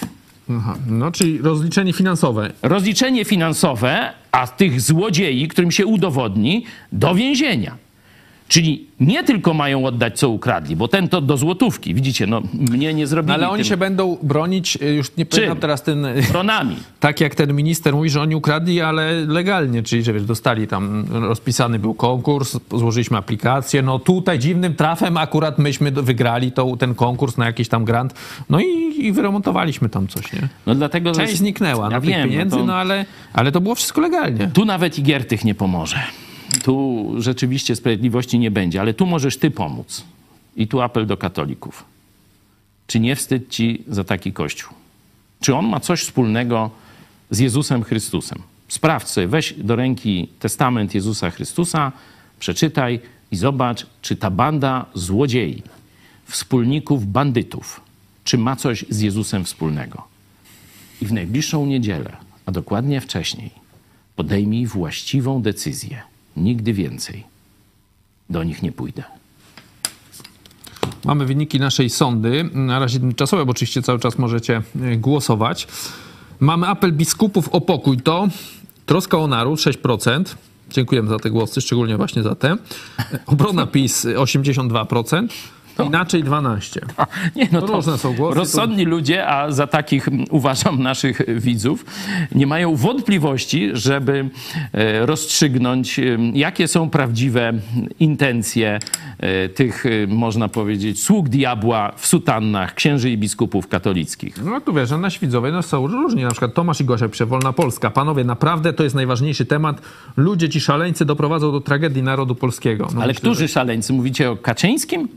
Aha, no czyli rozliczenie finansowe. Rozliczenie finansowe, a tych złodziei, którym się udowodni, do więzienia. Czyli nie tylko mają oddać, co ukradli, bo ten to do złotówki. Widzicie, no mnie nie zrobili No, ale oni tym się będą bronić, y, już nie pamiętam teraz ten, y, tronami. tak jak ten minister mówi, że oni ukradli, ale legalnie, czyli że wiesz, dostali tam, rozpisany był konkurs, złożyliśmy aplikację, no tutaj dziwnym trafem akurat myśmy wygrali to, ten konkurs na jakiś tam grant, no i, i wyremontowaliśmy tam coś, nie? No dlatego, że... Część zniknęła ja na tych wiem, pieniędzy, no no, to... ale, ale to było wszystko legalnie. Tu nawet i Giertych nie pomoże. Tu rzeczywiście sprawiedliwości nie będzie, ale tu możesz ty pomóc. I tu apel do katolików. Czy nie wstyd ci za taki kościół? Czy on ma coś wspólnego z Jezusem Chrystusem? Sprawdź sobie, weź do ręki testament Jezusa Chrystusa, przeczytaj i zobacz, czy ta banda złodziei, wspólników bandytów, czy ma coś z Jezusem wspólnego. I w najbliższą niedzielę, a dokładnie wcześniej, podejmij właściwą decyzję. Nigdy więcej do nich nie pójdę. Mamy wyniki naszej sądy, na razie tymczasowe, bo oczywiście cały czas możecie y, głosować. Mamy apel biskupów o pokój, to troska o naród 6%. Dziękujemy za te głosy, szczególnie właśnie za te. Obrona PiS 82%. Inaczej 12. Nie, no To to różne są głosy, rozsądni ludzie, a za takich mm, uważam naszych widzów, nie mają wątpliwości, żeby e, rozstrzygnąć, e, jakie są prawdziwe intencje e, tych, można powiedzieć, sług diabła w sutannach księży i biskupów katolickich. No tu wiesz, a na Świdzowej no, są różni. Na przykład Tomasz i Gosia pisze, Wolna Polska. Panowie, naprawdę to jest najważniejszy temat. Ludzie ci szaleńcy doprowadzą do tragedii narodu polskiego. No, Ale myślę, którzy szaleńcy? Mówicie o Kaczyńskim?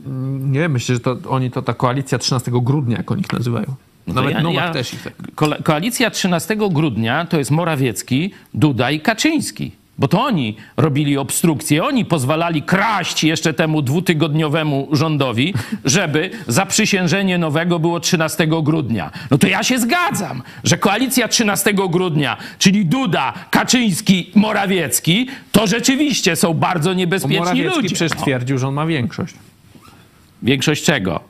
Nie, myślę, że to oni to ta koalicja 13 grudnia, jak oni ich nazywają. No Nawet ja- Nowak ja- też ich tak. Ko- Koalicja 13 grudnia to jest Morawiecki, Duda i Kaczyński. Bo to oni robili obstrukcję, oni pozwalali kraść jeszcze temu dwutygodniowemu rządowi, żeby zaprzysiężenie nowego było 13 grudnia. No to ja się zgadzam, że koalicja 13 grudnia, czyli Duda, Kaczyński, Morawiecki, to rzeczywiście są bardzo niebezpieczni Morawiecki ludzie. przecież No. twierdził, że on ma większość. Większość czego?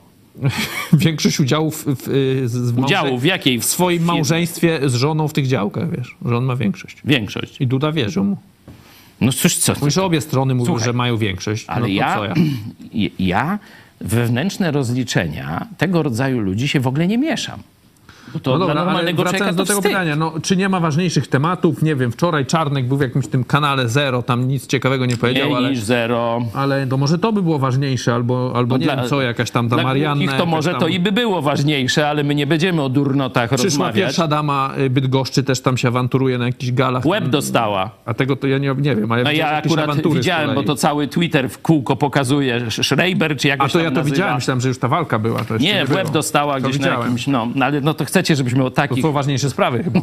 Większość udziałów w, w, w, jakiej? w swoim małżeństwie z żoną w tych działkach, wiesz, że on ma większość. Większość. I Duda wierzył mu. No cóż, co? Mówisz, obie strony mówią, Słuchaj, że mają większość. Ale no ja, co ja? ja wewnętrzne rozliczenia tego rodzaju ludzi się w ogóle nie mieszam. Bo to No dobra, normalnego wracając to do tego wstyd. pytania, no, czy nie ma ważniejszych tematów? Nie wiem, wczoraj Czarnek był w jakimś tym kanale Zero, tam nic ciekawego nie powiedział, Mniej ale, niż zero. ale to może to by było ważniejsze, albo, albo nie No Dla- wiem co, jakaś tam ta Dla Marianna. ich to może tam... to i by było ważniejsze, ale my nie będziemy o durnotach Przyszła rozmawiać. pierwsza dama y, Bydgoszczy, też tam się awanturuje na jakichś galach. Łeb dostała. A tego to ja nie, nie wiem, a ja, No widziałem ja akurat widziałem, bo to cały Twitter w kółko pokazuje Schreiber, czy A jakoś to tam ja to nazywa. widziałem, myślałem, że już ta walka była. To Nie, w łeb dostała To gdzieś na widziałem. jakimś, no, no, ale no to chcecie, żebyśmy o To takich, są ważniejsze sprawy chyba.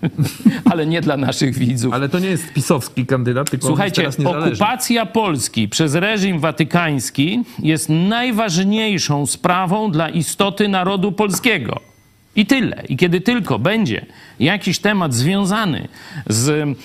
ale nie dla naszych widzów. Ale to nie jest pisowski kandydat, tylko Słuchajcie, teraz niezależny. okupacja Polski przez reżim watykański jest najważniejszą sprawą dla istoty narodu polskiego. I tyle. I kiedy tylko będzie jakiś temat związany z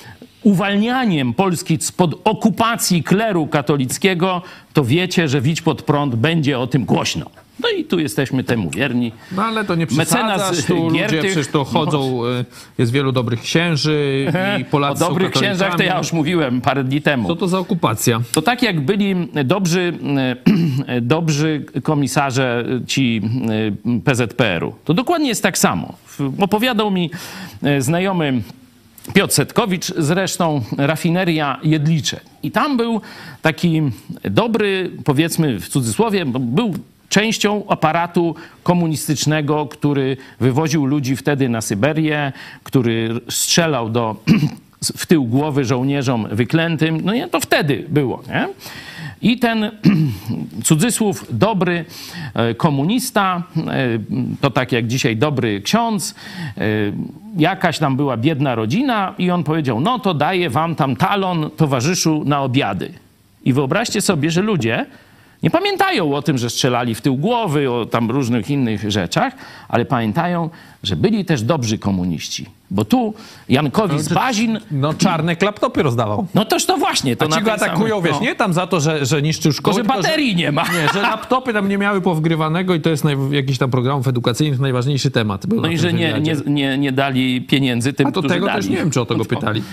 uwalnianiem Polski spod okupacji kleru katolickiego, to wiecie, że Widź pod prąd będzie o tym głośno. No i tu jesteśmy temu wierni. No ale to nie przesadzasz, tu ludzie Giertych- przecież to chodzą, y, jest wielu dobrych księży i O Polacy są dobrych księżach to ja już mówiłem parę dni temu. Co to za okupacja? To tak jak byli dobrzy, e, dobrzy komisarze ci PZPR-u. To dokładnie jest tak samo. Opowiadał mi znajomy Piotr Setkowicz, zresztą rafineria Jedlicze. I tam był taki dobry, powiedzmy w cudzysłowie, był częścią aparatu komunistycznego, który wywoził ludzi wtedy na Syberię, który strzelał do, w tył głowy żołnierzom wyklętym. No nie, to wtedy było, nie? I ten cudzysłów dobry e, komunista, e, to tak jak dzisiaj dobry ksiądz, e, jakaś tam była biedna rodzina i on powiedział, no to daję wam tam talon towarzyszu na obiady. I wyobraźcie sobie, że ludzie nie pamiętają o tym, że strzelali w tył głowy, o tam różnych innych rzeczach, ale pamiętają, że byli też dobrzy komuniści. Bo tu Jankowi z Bazin, No Czarnek laptopy rozdawał. no toż to właśnie. To A ci go atakują, samej- wiesz, no. nie tam za to, że, że niszczył Tylko, szkołę, że tylko, baterii nie ma. Nie, że laptopy tam nie miały powgrywanego i to jest naj, jakiś tam programów edukacyjnych najważniejszy temat. Był No i że nie, nie, nie, nie dali pieniędzy tym, A to którzy tego dali. też nie wiem, czy o to go No to- pytali.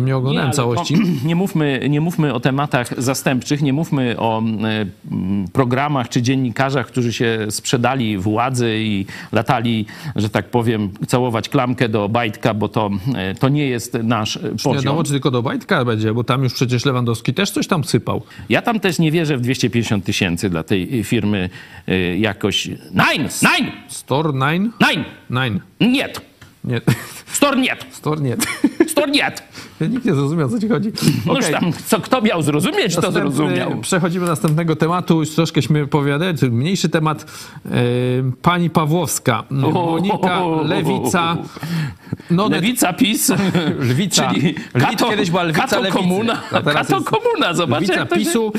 Nie oglądałem ale całości. Nie mówmy, nie mówmy o tematach zastępczych, nie mówmy o m, programach czy dziennikarzach, którzy się sprzedali władzy i latali, że tak powiem, całować klamkę do bajtka, bo to, e, to nie jest nasz Nie poziom. wiadomo, czy tylko do Bajtka będzie, bo tam już przecież Lewandowski też coś tam sypał. Ja tam też nie wierzę w 250 tysięcy dla tej firmy e, jakoś. Nein! Nein! Store 9? Nein! 9. Nie! Nie. Store nie! Store nie. Store nie! Nikt nie zrozumiał, co ci chodzi. Noż Okej. tam, co kto miał zrozumieć, to Następny- zrozumiał. Przechodzimy do następnego tematu. Już troszkęśmy opowiadali, to mniejszy temat. Pani Pawłowska, Monika Lewica. No, Lewica PiS, Lwica. czyli kato, kiedyś była lwica kato lewicy. komuna, kato komuna, zobacz Lwica to. PiSu.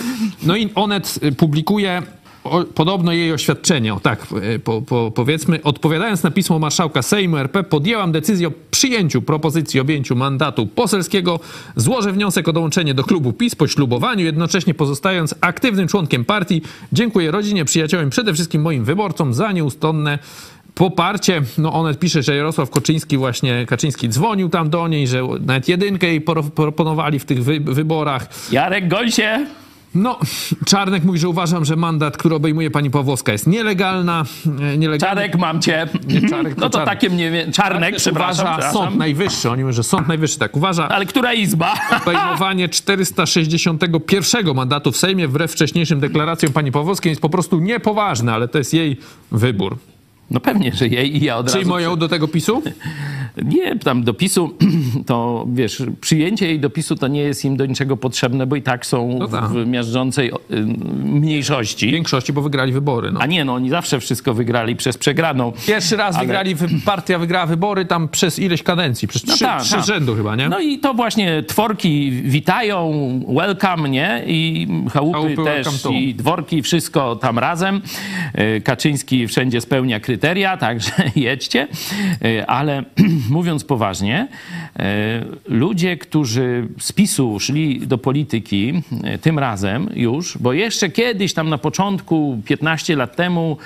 No i Onet y, publikuje o, podobno jej oświadczenie, o tak y, po, po, powiedzmy. Odpowiadając na pismo marszałka Sejmu RP, podjęłam decyzję o przyjęciu propozycji objęciu mandatu poselskiego. Złożę wniosek o dołączenie do klubu PiS po ślubowaniu, jednocześnie pozostając aktywnym członkiem partii. Dziękuję rodzinie, przyjaciołom, przede wszystkim moim wyborcom za nieustanne poparcie. No Onet pisze, że Jarosław Kaczyński właśnie, Kaczyński dzwonił tam do niej, że nawet jedynkę jej pro- proponowali w tych wy, wyborach. Jarek Gojsie, No, Czarnek mówi, że uważam, że mandat, który obejmuje pani Pawłowska jest nielegalna. e, nielegalny. Czarek mam cię. Nie, Czarek, No to Czarnek. takie więcej, Czarnek, Też przepraszam, uważa przepraszam. Sąd Najwyższy, oni mówią, że Sąd Najwyższy tak uważa. Ale która izba? Obejmowanie 461 mandatu w Sejmie wbrew wcześniejszym deklaracjom pani Pawłowskiej jest po prostu niepoważne, ale to jest jej wybór. No pewnie, że jej i ja od razu... Przyjmują do tego PiSu? Nie, tam dopisu, to wiesz, przyjęcie jej dopisu to nie jest im do niczego potrzebne, bo i tak są No tak. w miażdżącej y, mniejszości. W większości, bo wygrali wybory. No. A nie, no oni zawsze wszystko wygrali przez przegraną. Pierwszy raz Ale- wygrali, wy- partia wygrała wybory tam przez ileś kadencji, przez trzy, tak, trzy tak. rzędu chyba, nie? No i to właśnie tworki witają, welcome, nie? I chałupy, Chałupy też, i dworki, wszystko tam razem. E, Kaczyński wszędzie spełnia kryteria, także jedźcie. E, Ale mówiąc poważnie, e, ludzie, którzy z PiSu szli do polityki, e, tym razem już, bo jeszcze kiedyś tam na początku, 15 lat temu,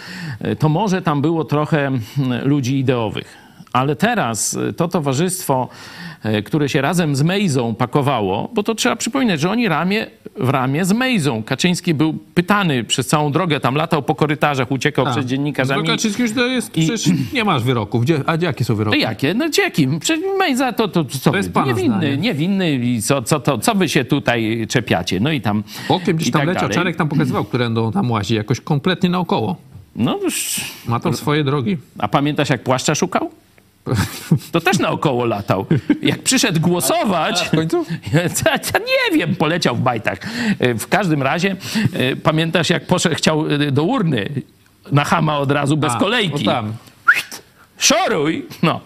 to może tam było trochę mm, ludzi ideowych. Ale teraz to towarzystwo, które się razem z Mejzą pakowało, bo to trzeba przypominać, że oni ramię w ramię z Mejzą. Kaczyński był pytany przez całą drogę, tam latał po korytarzach, uciekał Tak. przed dziennikarzami. No Kaczyński już to jest, I- przecież nie masz wyroków. Gdzie, a jakie są No wyroki? jakie? No jakim? Przecież Mejza to, to, co To jest niewinny, zdanie. niewinny i co, co, to, co wy się tutaj czepiacie? No i tam Bokiem gdzieś tam tak leciał, dalej. Czarek tam pokazywał, którędy tam łazi, jakoś kompletnie naokoło. No już, Ma tam swoje drogi. a pamiętasz jak płaszcza szukał? To też naokoło latał. Jak przyszedł głosować... W końcu? Ja, ja nie wiem, poleciał w bajtach. E, W każdym razie, e, pamiętasz jak poszedł, chciał e, do urny na chama od razu, bez A, kolejki. Tam. Szoruj! No.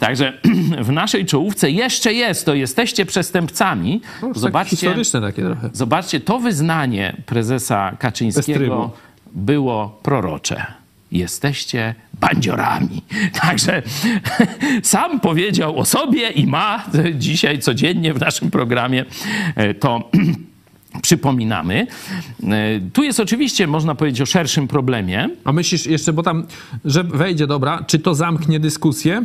Także w naszej czołówce jeszcze jest, to jesteście przestępcami. No, tak Zobaczcie, historyczne takie trochę. zobaczcie, to wyznanie prezesa Kaczyńskiego było prorocze. Jesteście bandziorami. Także sam powiedział o sobie i ma dzisiaj codziennie w naszym programie e, to przypominamy. E, Tu jest oczywiście, można powiedzieć, o szerszym problemie. A myślisz jeszcze, bo tam, że wejdzie, dobra, czy to zamknie dyskusję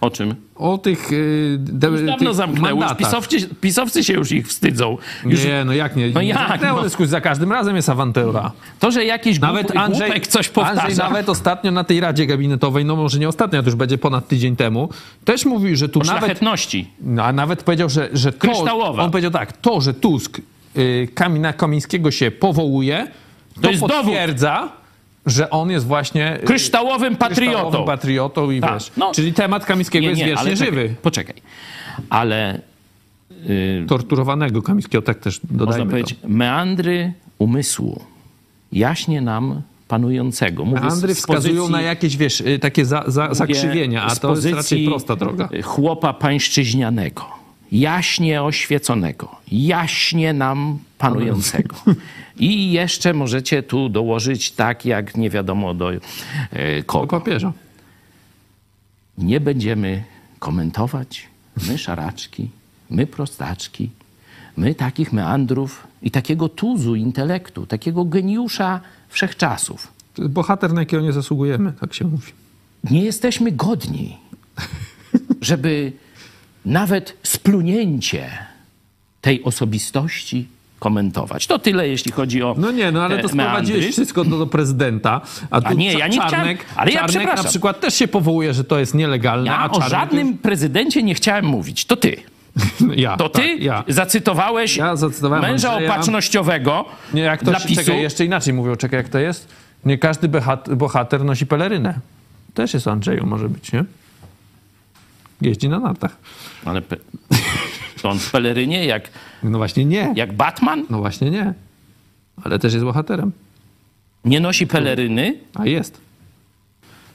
O czym? o tych, yy, de, Już dawno tych zamknęło. Już pisowcy, pisowcy się już ich wstydzą. Już Nie, no jak nie? No jak, zamknęło no? dyskusji, za każdym razem jest awantura. To, że jakiś Nawet nawet Andrzej, coś powtarza. Andrzej nawet ostatnio na tej Radzie Gabinetowej, no może nie ostatnio, to już będzie ponad tydzień temu, też mówił, że tu o nawet szlachetności. No, a nawet powiedział, że, że to, Kryształowa. on powiedział tak, to, że Tusk y, Kamina Kamińskiego się powołuje, to, jest dowód. Że on jest właśnie y, Kryształowym patriotą. kryształowym patriotą i Tak, wiesz, no. czyli temat Kamińskiego jest wiecznie żywy. Czekaj, poczekaj. Ale y, Torturowanego Kamińskiego, tak też można dodajmy to. powiedzieć, meandry umysłu jaśnie nam panującego. Mówię Andry wskazują pozycji- na jakieś, wiesz, y, takie za, za, zakrzywienia, a to jest raczej prosta droga. Chłopa pańszczyźnianego. Jaśnie oświeconego, jaśnie nam panującego. I jeszcze możecie tu dołożyć tak, jak nie wiadomo do e, Do kogo. papieża. Nie będziemy komentować, my szaraczki, my prostaczki, my takich meandrów i takiego tuzu intelektu, takiego geniusza wszechczasów. To jest bohater, na jakiego nie zasługujemy, tak się mówi. Nie jesteśmy godni, żeby nawet splunięcie tej osobistości komentować. To tyle, jeśli chodzi o No nie, no ale te to sprowadziłeś meandry. wszystko do, do prezydenta, a tu A nie, ja nie Czarnek, chciałem- ale ja Czarnek na przykład też się powołuje, że to jest nielegalne, a Ja o żadnym prezydencie nie chciałem mówić. To ty. Już... Ja, To ty tak, ja. zacytowałeś Ja męża Andrzeja. opatrznościowego Nie, jak to dla się, PiSu. czekaj, jeszcze inaczej mówią, czekaj, jak to jest? Nie każdy bohater nosi pelerynę. Też jest Andrzeju, może być, nie? Jeździ na nartach. Ale pe... to on w pelerynie jak, No właśnie nie. jak Batman No właśnie nie. Ale też jest bohaterem. nie nosi peleryny. A jest.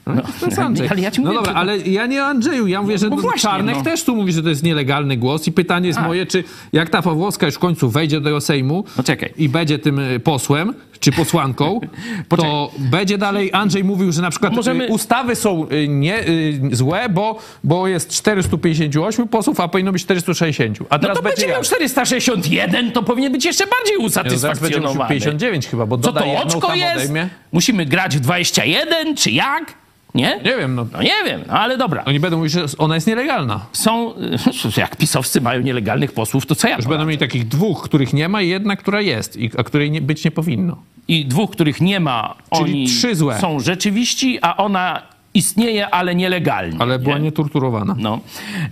No, to jest ale Andrzej. ja ci no mówię, dobra, to- ale ja nie Andrzeju. Ja mówię, że no no właśnie, Czarnek no. też tu mówi, że to jest nielegalny głos i pytanie jest A. moje, czy jak ta Pawłowska już w końcu wejdzie do tego Sejmu No i będzie tym y, posłem, czy posłanką, to będzie dalej, Andrzej mówił, że na przykład Możemy- y, ustawy są y, nie, złe, bo, bo jest 458 posłów, a powinno być 460. A No teraz to będzie będzie miał jak? 461, to powinien być jeszcze bardziej No, usatysfakcjonowany. 59 chyba, bo Co to, oczko jest? odejmie. Musimy grać w 21, czy jak? Nie? Nie wiem, no. No nie wiem, no ale dobra. Oni będą mówić, że ona jest nielegalna. Są, jak pisowcy mają nielegalnych posłów, to co ja Już będą mieli takich dwóch, których nie ma i jedna, która jest, i, a której nie, być nie powinno. I dwóch, których nie ma, Czyli oni trzy złe. są rzeczywiści, a ona istnieje, ale nielegalnie. Ale była nie? nietorturowana. No,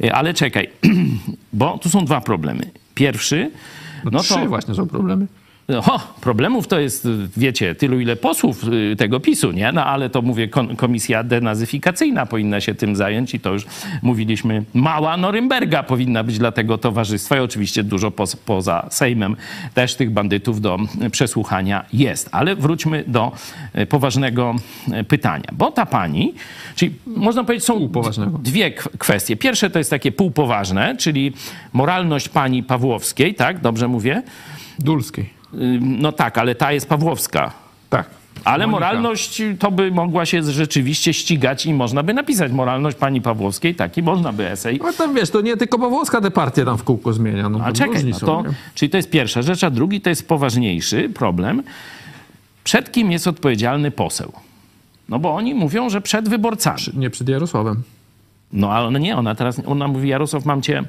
y, ale czekaj, bo tu są dwa problemy. Pierwszy, No, no trzy to właśnie są problemy. O, problemów to jest, wiecie, tylu ile posłów y, tego PiSu, nie? No ale to mówię, komisja denazyfikacyjna powinna się tym zająć i to już mówiliśmy, mała Norymberga powinna być dla tego towarzystwa i oczywiście dużo pos- poza Sejmem też tych bandytów do y, przesłuchania jest. Ale wróćmy do y, poważnego pytania, bo ta pani, czyli można powiedzieć, są dwie kwestie. Pierwsze to jest takie półpoważne, czyli moralność pani Pawłowskiej, tak? Dobrze mówię? Dulskiej. No tak, ale ta jest Pawłowska. Tak. Ale Monika. moralność to by mogła się rzeczywiście ścigać i można by napisać moralność pani Pawłowskiej, taki można by esej. No tam wiesz, to nie tylko Pawłowska te partie tam w kółko zmienia. No, A czekaj, no to, czyli to jest pierwsza rzecz, a drugi to jest poważniejszy problem. Przed kim jest odpowiedzialny poseł? No bo oni mówią, że przed wyborcami. Nie przed Jarosławem. No ale ona nie, ona teraz, ona mówi Jarosław, mam cię...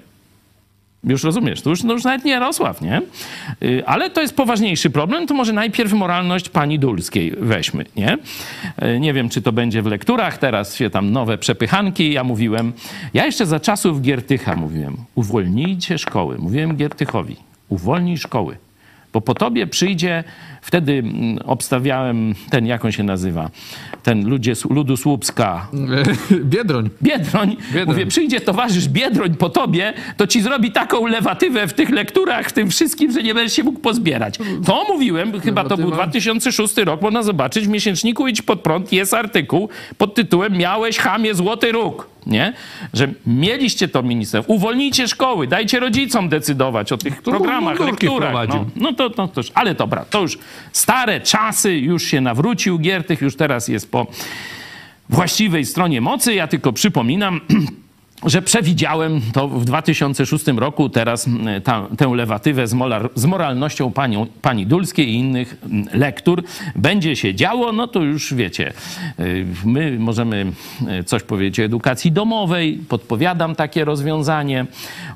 Już rozumiesz, to już, no już nawet nie Jarosław, nie? Y, Ale to jest poważniejszy problem, to może najpierw moralność pani Dulskiej weźmy, nie? Y, Nie wiem, czy to będzie w lekturach, teraz się tam nowe przepychanki, ja mówiłem, ja jeszcze za czasów Giertycha mówiłem, uwolnijcie szkoły, mówiłem Giertychowi, uwolnij szkoły, bo po tobie przyjdzie, wtedy mm, obstawiałem ten, jak on się nazywa, ten ludzie, ludu Słupska, Biedroń. Biedroń. Biedroń. Mówię, przyjdzie towarzysz Biedroń po tobie, to ci zrobi taką lewatywę w tych lekturach, w tym wszystkim, że nie będziesz się mógł pozbierać. To mówiłem, chyba to był Lewatywa? 2006 rok, można zobaczyć w miesięczniku Idź Pod Prąd jest artykuł pod tytułem Miałeś chamie złoty róg. Nie? Że mieliście to minister. Uwolnijcie szkoły, dajcie rodzicom decydować o tych programach, mundurki lekturach. No, no to, to, to ale dobra, to już stare czasy, już się nawrócił Giertych, już teraz jest po właściwej stronie mocy. Ja tylko przypominam, że przewidziałem to w 2006 roku, teraz mm, ta, tę lewatywę z, molar, z moralnością panią, pani Dulskiej i innych mm, lektur będzie się działo, no to już wiecie, y, my możemy y, coś powiedzieć o edukacji domowej, podpowiadam takie rozwiązanie.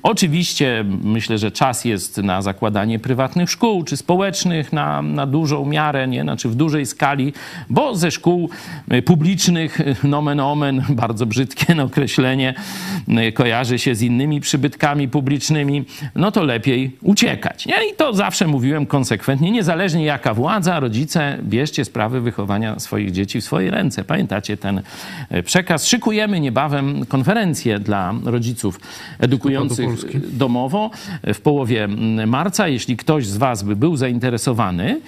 Oczywiście myślę, że czas jest na zakładanie prywatnych szkół czy społecznych na, na dużą miarę, nie? Znaczy w dużej skali, bo ze szkół y, publicznych, nomen omen, bardzo brzydkie określenie, kojarzy się z innymi przybytkami publicznymi, no to lepiej uciekać. Nie? I to zawsze mówiłem konsekwentnie, niezależnie jaka władza, rodzice, bierzcie sprawy wychowania swoich dzieci w swoje ręce. Pamiętacie ten y, przekaz? Szykujemy niebawem konferencję dla rodziców edukujących domowo w połowie marca. Jeśli ktoś z Was by był zainteresowany,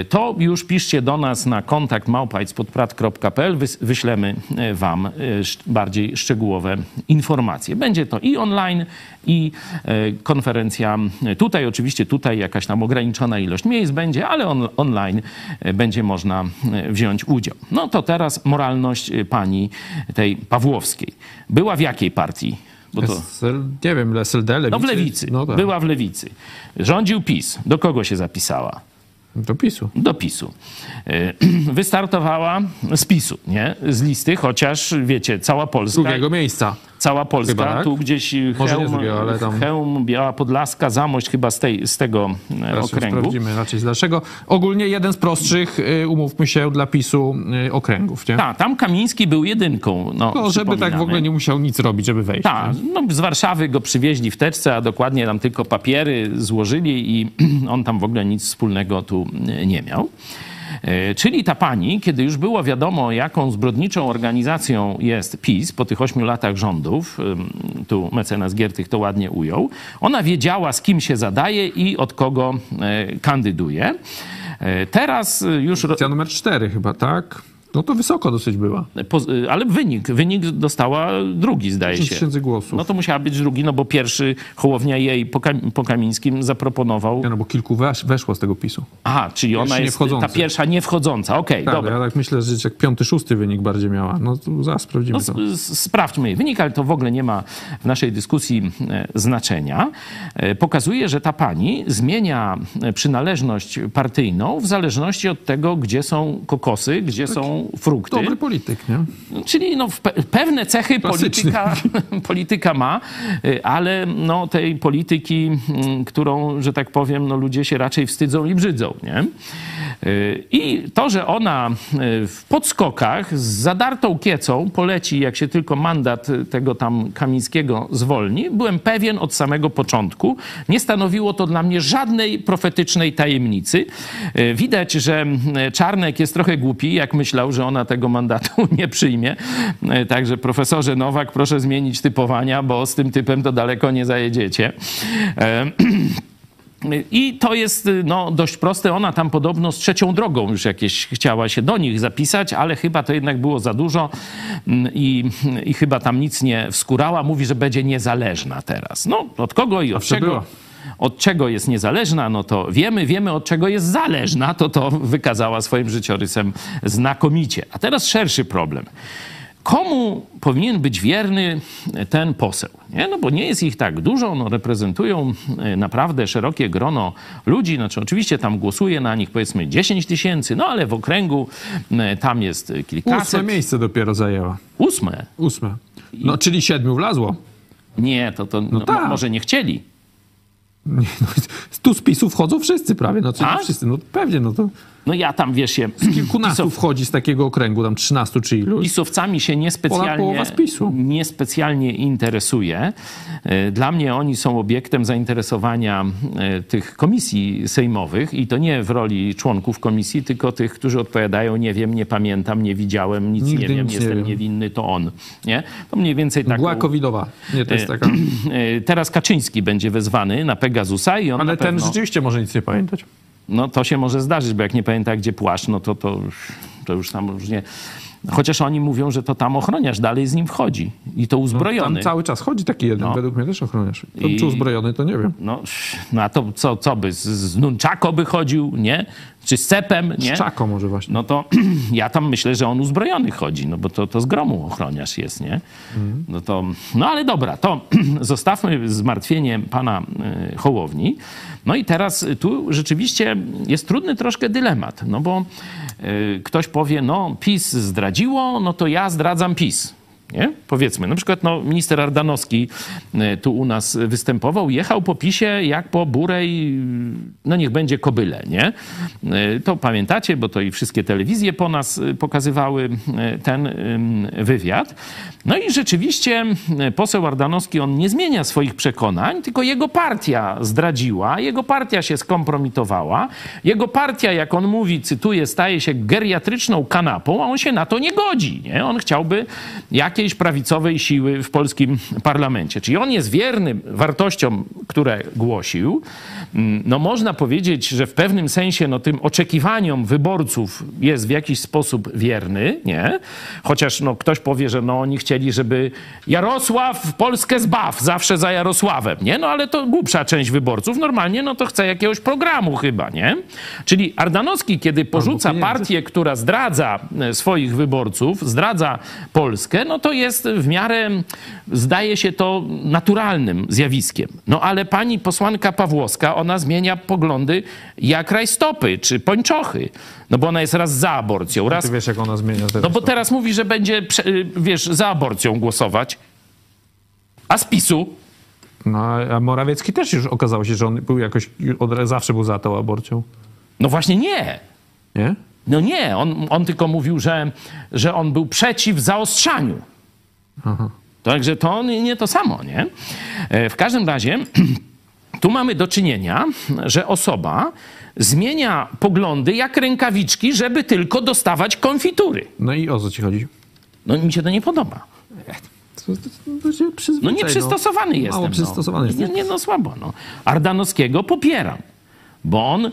y, to już piszcie do nas na kontakt małpajspodprat.pl. Wyślemy y, Wam y, bardziej szczegółowe informacje. Informacje. Będzie to i online, i e, konferencja tutaj. Oczywiście tutaj jakaś tam ograniczona ilość miejsc będzie, ale on, online e, będzie można e, wziąć udział. No to teraz moralność pani tej Pawłowskiej. Była w jakiej partii? Bo to... SL, nie wiem, SLD, Lewicy? No w Lewicy. No tak. Była w Lewicy. Rządził PiS. Do kogo się zapisała? Do PiSu. Do PiSu. Wystartowała z PiSu, nie? Z listy, chociaż wiecie, cała Polska. Drugiego miejsca. Cała Polska, chyba, tak? tu gdzieś Może Chełm, ale tam... Chełm, Biała Podlaska, Zamość chyba z, tej, z tego e, Teraz okręgu. sprawdzimy raczej z dlaczego. Ogólnie jeden z prostszych, y, umówmy się, dla PiSu y, okręgów, nie? Tak, tam Kamiński był jedynką. No, no żeby tak w ogóle nie musiał nic robić, żeby wejść. Tak, no, z Warszawy go przywieźli w teczce, a dokładnie tam tylko papiery złożyli i on tam w ogóle nic wspólnego tu nie miał. E, czyli ta pani, kiedy już było wiadomo, jaką zbrodniczą organizacją jest PiS po tych ośmiu latach rządów, tu mecenas Giertych to ładnie ujął, ona wiedziała, z kim się zadaje i od kogo e, kandyduje. E, teraz już. Pozycja numer cztery chyba, tak? No to wysoko dosyć była. Po, ale wynik, wynik dostała drugi, zdaje się. tysięcy głosów. No to musiała być drugi, no bo pierwszy Hołownia jej po, po Kamińskim zaproponował... Ja, no bo kilku wesz, weszło z tego PiSu. Aha, czyli ona jest ta pierwsza nie wchodząca. Okej, okay, tak, dobra. Ja tak myślę, że jak piąty, szósty wynik bardziej miała. No to zaraz sprawdzimy no, to. Sprawdźmy jej wynik, ale to w ogóle nie ma w naszej dyskusji e, znaczenia. E, pokazuje, że ta pani zmienia e, przynależność partyjną w zależności od tego, gdzie są kokosy, gdzie są frukty. Dobry polityk, nie? Czyli no, pewne cechy polityka, polityka ma, y, ale no, tej polityki, mm, którą, że tak powiem, no, ludzie się raczej wstydzą i brzydzą. Nie? I to, że ona y, w podskokach z zadartą kiecą poleci, jak się tylko mandat tego tam Kamińskiego zwolni, byłem pewien od samego początku. Nie stanowiło to dla mnie żadnej profetycznej tajemnicy. Widać, że Czarnek jest trochę głupi, jak myślał, że ona tego mandatu nie przyjmie. E, także profesorze Nowak, proszę zmienić typowania, bo z tym typem to daleko nie zajedziecie. I to jest no, dość proste. Ona tam podobno z trzecią drogą już jakieś chciała się do nich zapisać, ale chyba to jednak było za dużo mm, i, i chyba tam nic nie wskurała. Mówi, że będzie niezależna teraz. No, od kogo i od czego? Od czego jest niezależna, no to wiemy, wiemy od czego jest zależna, to to wykazała swoim życiorysem znakomicie. A teraz szerszy problem. Komu powinien być wierny ten poseł? Nie? No bo nie jest ich tak dużo, no reprezentują e, naprawdę szerokie grono ludzi, znaczy oczywiście tam głosuje na nich powiedzmy 10 tysięcy, no ale w okręgu e, tam jest kilkaset. Ósme miejsce dopiero zajęła. Ósme? Ósme. No czyli siedmiu wlazło. Nie, to, to no, no tak. może nie chcieli. Nie, no, tu z PiSu wchodzą wszyscy prawie, no co nie wszyscy, no pewnie, no to... No ja tam, wiesz się... Z kilkunastu pisów, wchodzi z takiego okręgu, tam 13 czy iluś. Pisowcami się niespecjalnie, niespecjalnie interesuje. E, dla mnie oni są obiektem zainteresowania e, tych komisji sejmowych i to nie w roli członków komisji, tylko tych, którzy odpowiadają nie wiem, nie pamiętam, nie widziałem, nic Nigdy nie wiem, nic jestem nie niewinny, to on. Nie? To mniej więcej tak... Mgła covidowa. Nie, to jest e, taka... Teraz Kaczyński będzie wezwany na Pegasusa i on Ale ten pewno... rzeczywiście może nic nie pamiętać. No to się może zdarzyć, bo jak nie pamięta, gdzie płaszcz, no to, to, to już tam już nie... Chociaż oni mówią, że to tam ochroniarz dalej z nim wchodzi. I to uzbrojony. No, tam cały czas chodzi taki jeden, no. według mnie też ochroniarz. To, I... Czy uzbrojony, to nie wiem. No, no a to co, co by? Z, z Nunchako by chodził, nie? Czy z cepem, nie? Z Czako może właśnie. No to ja tam myślę, że on uzbrojony chodzi, no bo to, to z gromu ochroniarz jest, nie? Mhm. No to, no ale dobra, to zostawmy zmartwienie pana y, Hołowni. No i teraz tu rzeczywiście jest trudny troszkę dylemat, no bo y, ktoś powie, no PiS zdradziło, no to ja zdradzam PiS. Nie? Powiedzmy, na przykład no, minister Ardanowski e, tu u nas występował, jechał po PiSie jak po burej, no niech będzie kobyle, nie? E, to pamiętacie, bo to i wszystkie telewizje po nas e, pokazywały ten wywiad. No i rzeczywiście poseł Ardanowski, on nie zmienia swoich przekonań, tylko jego partia zdradziła, jego partia się skompromitowała, jego partia, jak on mówi, cytuję, staje się geriatryczną kanapą, a on się na to nie godzi, nie? On chciałby jakieś jakiejś prawicowej siły w polskim parlamencie. Czyli on jest wierny wartościom, które głosił. Mm, No można powiedzieć, że w pewnym sensie no, tym oczekiwaniom wyborców jest w jakiś sposób wierny, nie? Chociaż no, ktoś powie, że no, oni chcieli, żeby Jarosław Polskę zbaw, zawsze za Jarosławem, nie? No ale to głupsza część wyborców normalnie no to chce jakiegoś programu chyba, nie? Czyli Ardanowski, kiedy porzuca partię, która zdradza e, swoich wyborców, zdradza Polskę, no to jest w miarę, zdaje się to naturalnym zjawiskiem. No ale pani posłanka Pawłowska, ona zmienia poglądy jak rajstopy czy pończochy. No bo ona jest raz za aborcją, raz... Ty wiesz, jak ona zmienia teraz. No bo teraz mówi, że będzie, y, wiesz, za aborcją głosować. A z PiSu? No, a Morawiecki też już okazało się, że on był jakoś, od, zawsze był za tą aborcją. No właśnie nie. Nie? No nie, on, on tylko mówił, że, że on był przeciw zaostrzaniu. Także to nie, nie to samo, nie? E, W każdym razie tu mamy do czynienia, że osoba zmienia poglądy jak rękawiczki, żeby tylko dostawać konfitury. No i o co ci chodzi? No mi się to nie podoba. No nieprzystosowany jestem. Mało przystosowany no. Nie, jesteś. nie, no słabo. No. Ardanowskiego popieram, bo on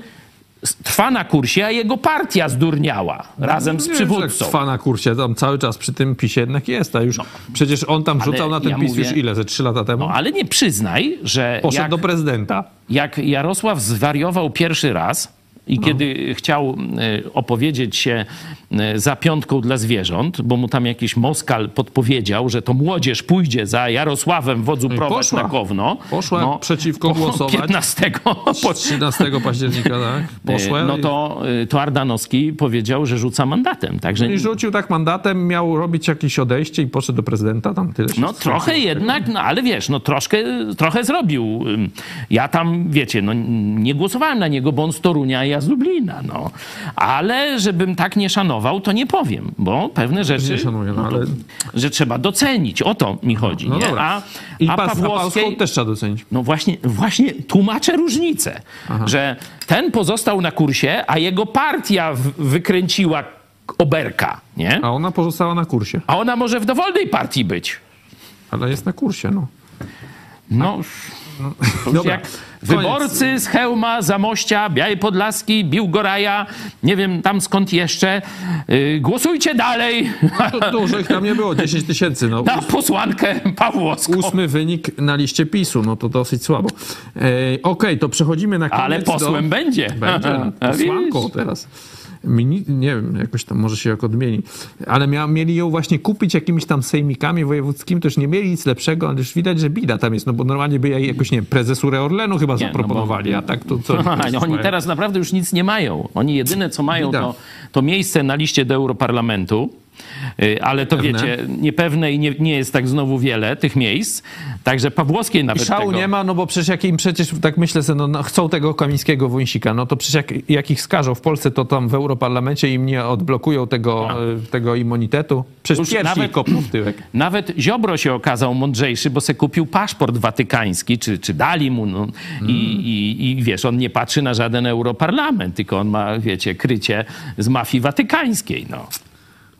trwa na kursie, a jego partia zdurniała razem z Nie, przywódcą. Trwa na kursie, tam cały czas przy tym PiSie jednak jest, a już przecież on tam rzucał na ten ja PiS mówię- już ile, ze trzy lata temu? No ale nie przyznaj, że Poszedł jak, do prezydenta. jak Jarosław zwariował pierwszy raz i No. kiedy chciał e, opowiedzieć się e, za piątką dla zwierząt, bo mu tam jakiś Moskal podpowiedział, że to młodzież pójdzie za Jarosławem wodzu prowadź No poszła. na Gówno. Poszła przeciwko głosować. 15 po, 13 października, tak? Poszła. No to, to Ardanowski powiedział, że rzuca mandatem. Także I rzucił tak mandatem, miał robić jakieś odejście i poszedł do prezydenta, tam tyle no trochę jednak, no ale wiesz, no troszkę, trochę zrobił. Ja tam, wiecie, no nie głosowałem na niego, bo on z Torunia, a z Lublina, no. Ale żebym tak nie szanował, to nie powiem, bo pewne rzeczy, Nie szanuję, no ale... że trzeba docenić. O to mi chodzi, No. A, I a pas, Pawłowskiej... Też trzeba docenić. No właśnie, właśnie tłumaczę różnicę, że ten pozostał na kursie, a jego partia wykręciła oberka, nie? A ona pozostała na kursie. A ona może w dowolnej partii być. Ale jest na kursie, no. No, już Dobra, jak. Wyborcy z Chełma, Zamościa, Białej Podlaski, Biłgoraja, nie wiem tam skąd jeszcze, yy, głosujcie dalej To dużo ich tam nie było, 10 tysięcy, no. na posłankę Pawłowską. Ósmy wynik na liście PiSu, no to dosyć słabo. E, Okej, to przechodzimy na koniec Ale posłem do... będzie. Będzie, posłanką teraz. Nie wiem, jakoś tam może się jak odmieni. Ale mia, mieli ją właśnie kupić jakimiś tam sejmikami wojewódzkimi, już nie mieli nic lepszego, ale już widać, że bida tam jest, no bo normalnie by jej jakoś, nie wiem, prezesurę Orlenu chyba Nie, no bo- zaproponowali, a tak to co? No, oni teraz naprawdę już nic nie mają. Oni jedyne co mają Bida. to, to miejsce na liście do Europarlamentu. Y, Ale to Pewne. wiecie, niepewne i nie, nie jest tak znowu wiele tych miejsc. Także Pawłowskiej I nawet szału tego... nie ma, no bo przecież jak im przecież, tak myślę sobie, no, no chcą tego kamińskiego wąsika, no to przecież jak, jak ich skażą w Polsce, to tam w Europarlamencie im nie odblokują tego, e, tego immunitetu. Przecież Już nawet- w tyłek. Nawet Ziobro się okazał mądrzejszy, bo se kupił paszport watykański, czy, czy dali mu. No, i, i, I wiesz, on nie patrzy na żaden europarlament, tylko on ma, wiecie, krycie z mafii watykańskiej. No.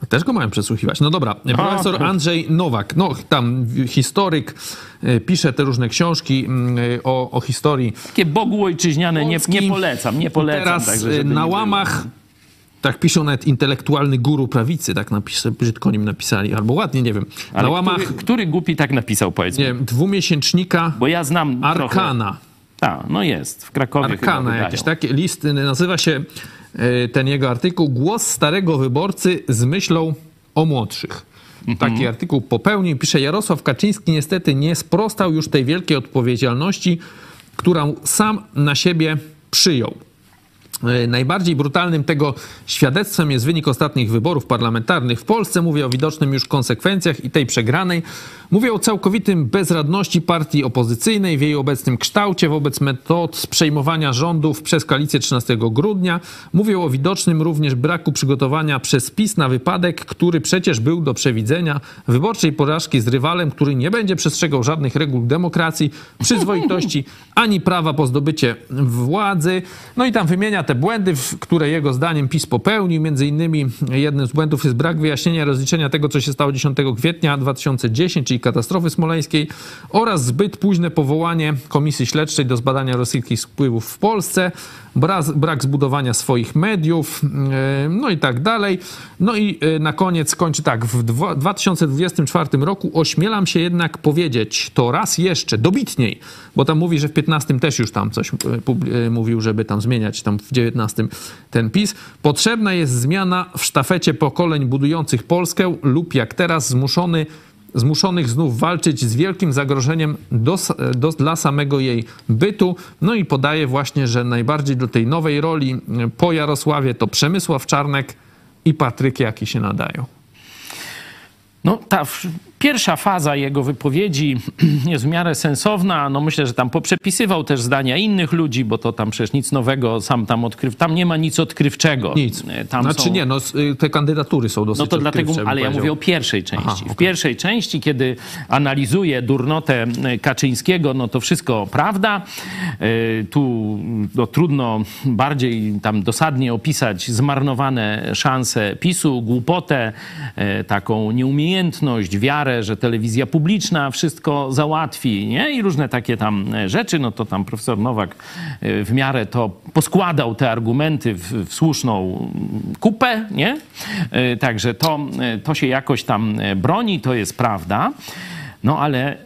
Też go mają przesłuchiwać. No dobra, profesor Andrzej Nowak, no tam historyk, e, pisze te różne książki mm, o, o historii Takie Bogu ojczyźniane nie, nie polecam, nie polecam. Teraz także, e, na łamach, tak piszą nawet intelektualny guru prawicy, tak napisze, brzydko o nim napisali, albo ładnie, nie wiem. Ale na łamach, który, który głupi tak napisał, powiedz mi? nie wiem, dwumiesięcznika Bo ja znam trochę. Tak, no jest. W Krakowie Arkana, wydają. jakiś taki list, y, nazywa się y, ten jego artykuł Głos starego wyborcy z myślą o młodszych. Taki artykuł popełnił. Pisze Jarosław Kaczyński niestety nie sprostał już tej wielkiej odpowiedzialności, którą sam na siebie przyjął. E, Najbardziej brutalnym tego świadectwem jest wynik ostatnich wyborów parlamentarnych w Polsce. Mówię o widocznym już konsekwencjach i tej przegranej. Mówię o całkowitym bezradności partii opozycyjnej w jej obecnym kształcie wobec metod przejmowania rządów przez koalicję 13 grudnia. Mówię o widocznym również braku przygotowania przez PiS na wypadek, który przecież był do przewidzenia wyborczej porażki z rywalem, który nie będzie przestrzegał żadnych reguł demokracji, przyzwoitości ani prawa po zdobycie władzy. No i tam wymienia te błędy, które jego zdaniem PiS popełnił. Między innymi jednym z błędów jest brak wyjaśnienia rozliczenia tego, co się stało 10 kwietnia 2010, czyli katastrofy smoleńskiej oraz zbyt późne powołanie Komisji Śledczej do zbadania rosyjskich wpływów w Polsce, brak, zbudowania swoich mediów, yy, no i tak dalej. No i yy, na koniec kończy tak. W dwa- 2024 roku ośmielam się jednak powiedzieć to raz jeszcze, dobitniej, bo tam mówi, że w 15 też już tam coś yy, mówił, żeby tam zmieniać, tam w 19 ten PiS. Potrzebna jest zmiana w sztafecie pokoleń budujących Polskę lub jak teraz zmuszony zmuszonych znów walczyć z wielkim zagrożeniem do, do, dla samego jej bytu. No i podaje właśnie, że najbardziej do tej nowej roli y, po Jarosławie to Przemysław Czarnek i Patryk Jaki się nadają. No, ta pierwsza faza jego wypowiedzi jest w miarę sensowna. No, myślę, że tam poprzepisywał też zdania innych ludzi, bo to tam przecież nic nowego sam tam odkrył. Tam nie ma nic odkrywczego. Nic. E, Tam znaczy są... nie, no y, te kandydatury są dosyć No to dlatego, ale ja mówię o pierwszej części. Aha, W okej. pierwszej części, kiedy analizuje durnotę e, Kaczyńskiego, no to wszystko prawda. E, Tu no, trudno bardziej tam dosadnie opisać zmarnowane szanse PiSu, głupotę, taką nieumiejętność, wiarę, że telewizja publiczna wszystko załatwi, nie? I różne takie tam e, rzeczy. No to tam profesor Nowak e, w miarę to poskładał te argumenty w, w słuszną kupę, nie? E, Także to, to się jakoś tam broni, to jest prawda. No ale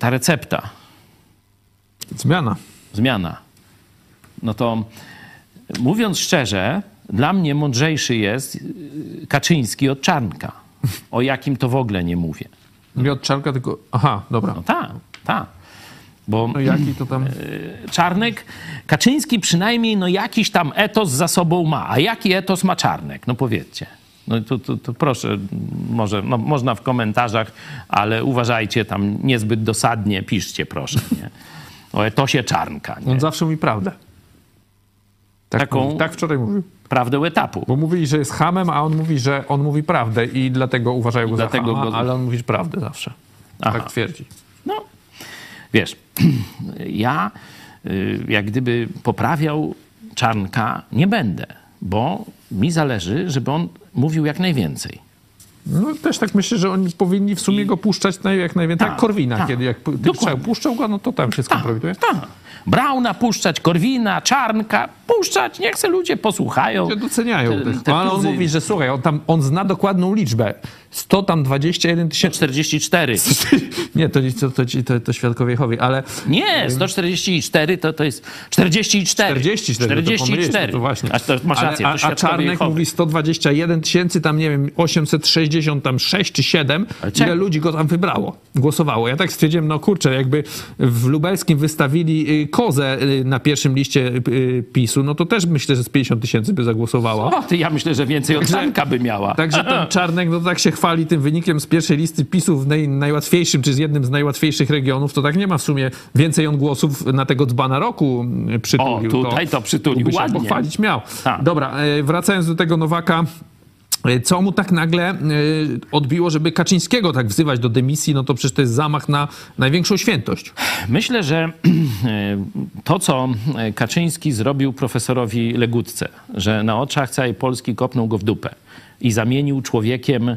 ta recepta, Zmiana. zmiana, no to mówiąc szczerze, dla mnie mądrzejszy jest Kaczyński od Czarnka. O jakim to w ogóle nie mówię. Nie od Czarnka, tylko... Aha, dobra. No tak, tak. Bo No jaki to tam... Czarnek, Kaczyński przynajmniej no jakiś tam etos za sobą ma. A jaki etos ma Czarnek? No powiedzcie. No to, to, to proszę, może, no, można w komentarzach, ale uważajcie tam niezbyt dosadnie, piszcie proszę, nie? O etosie Czarnka, nie? On zawsze mówi prawdę. Tak, Taką- mówi, tak wczoraj mówił. Prawdę etapu. Bo mówili, że jest hamem, a on mówi, że on mówi prawdę i dlatego uważają go Dlatego za hama, go- ale on mówi prawdę zawsze. Aha. Tak twierdzi. No, wiesz, ja y, jak gdyby poprawiał Czarnka nie będę, bo mi zależy, żeby on mówił jak najwięcej. No też tak myślę, że oni powinni w sumie go puszczać naj, jak najwięcej. Tak, Tak, Korwina, tak. kiedy jak Dokładnie. puszczał, go, no to tam się skompromituje. Tak. Brauna puszczać, Korwina, Czarnka puszczać, niech se ludzie posłuchają. Się doceniają Te- te No, ale on mówi, że słuchaj, on, tam, on zna dokładną liczbę. 100 tam 21 tysięcy. 144. Nie, to, to, to, to, to świadkowie Jehowy, ale Nie, 144 to, to jest 44. 44, 44 to, właśnie. A to masz Ale- rację, a, a Czarnek Jehowy. mówi 121 tysięcy, tam nie wiem, 866 czy 7. Ale Ile ludzi go tam wybrało, głosowało. Ja tak stwierdziłem, no kurczę, jakby w Lubelskim wystawili y, kozę y, na pierwszym liście y, PiSu, no to też myślę, że z 50 tysięcy by zagłosowało. O, ty, ja myślę, że więcej od Czarnka by miała. Także ten Czarnek, no tak się chwali tym wynikiem z pierwszej listy PiSu w naj, najłatwiejszym, czy z jednym z najłatwiejszych regionów, to tak nie ma w sumie więcej on głosów na tego dzbana roku przytulił. O, tutaj to przytulił by się ładnie. pochwalić miał. Tak. Dobra, e, wracając do tego Nowaka, e, co mu tak nagle e, odbiło, żeby Kaczyńskiego tak wzywać do dymisji, no to przecież to jest zamach na największą świętość. Myślę, że to, co Kaczyński zrobił profesorowi Legutce, że na oczach całej Polski kopnął go w dupę i zamienił człowiekiem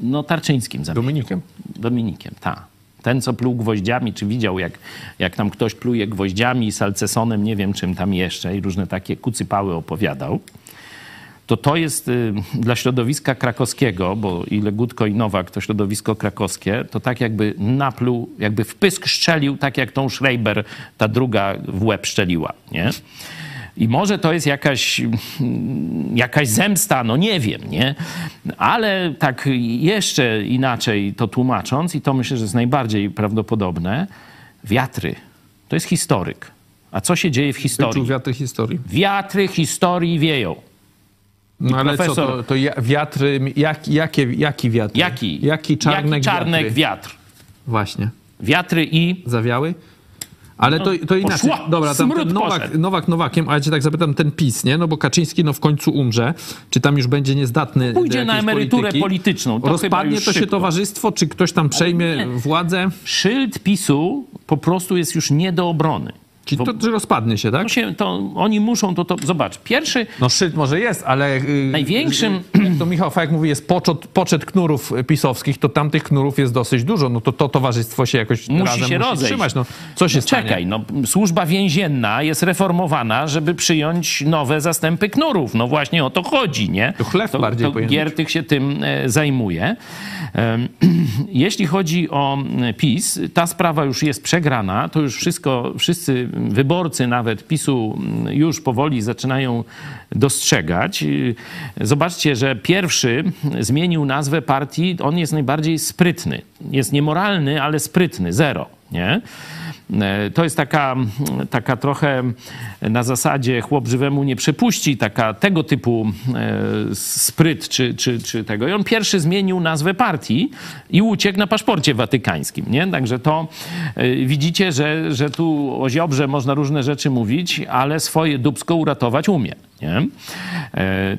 no Tarczyńskim zamienił. Dominikiem. Dominikiem, tak. Ten, co pluł gwoździami, czy widział, jak, jak tam ktoś pluje gwoździami, salcesonem, nie wiem czym tam jeszcze i różne takie kucypały opowiadał, to to jest y, dla środowiska krakowskiego, bo i Legutko i Nowak to środowisko krakowskie, to tak jakby napluł, jakby w pysk szczelił, tak jak tą Schreiber, ta druga w łeb szczeliła, nie? I może to jest jakaś, jakaś zemsta, no nie wiem, nie? Ale tak jeszcze inaczej to tłumacząc, i to myślę, że jest najbardziej prawdopodobne, wiatry. To jest historyk. A co się dzieje w historii? Wyczuł wiatry historii. Wiatry historii wieją. No ale co, profesor- to, to ja, wiatry, jak, jakie, jaki wiatr? Jaki? Jaki czarnek, Jaki czarnek wiatry? wiatr. Właśnie. Wiatry i Zawiały? Ale to, to inaczej. poszła. Dobra, tam ten Nowak, poszedł. Nowak Nowakiem, a ja cię tak zapytam, ten PiS, nie? No bo Kaczyński no w końcu umrze. Czy tam już będzie niezdatny Pójdzie na emeryturę polityki? polityczną. To Rozpadnie to się szybko. towarzystwo, czy ktoś tam przejmie władzę? szyld PiSu po prostu jest już nie do obrony. Czyli to, rozpadnie się, tak? To się, to oni muszą to, to... Zobacz, pierwszy... No szczyt może jest, ale... Yy, Największym... Jak to Michał Fajek mówi, jest poczet, poczet knurów pisowskich, to tamtych knurów jest dosyć dużo. No to to towarzystwo się jakoś Musi razem się musi rozejść. trzymać. No, co się No stanie? Czekaj, no służba więzienna jest reformowana, żeby przyjąć nowe zastępy knurów. No właśnie o to chodzi, nie? To chleb to, bardziej to Giertych się tym e, zajmuje. Jeśli chodzi o e, PiS, ta sprawa już jest przegrana. To już wszystko, wszyscy wyborcy nawet PiSu m, już powoli zaczynają dostrzegać. Zobaczcie, że pierwszy zmienił nazwę partii. On jest najbardziej sprytny. Jest niemoralny, ale sprytny. Zero, nie? E, To jest taka, taka trochę na zasadzie chłop żywemu nie przepuści, taka tego typu e, spryt czy, czy, czy tego. I on pierwszy zmienił nazwę partii i uciekł na paszporcie watykańskim, nie? Także to e, widzicie, że, że tu o Ziobrze można różne rzeczy mówić, ale swoje dubsko uratować umie. Nie?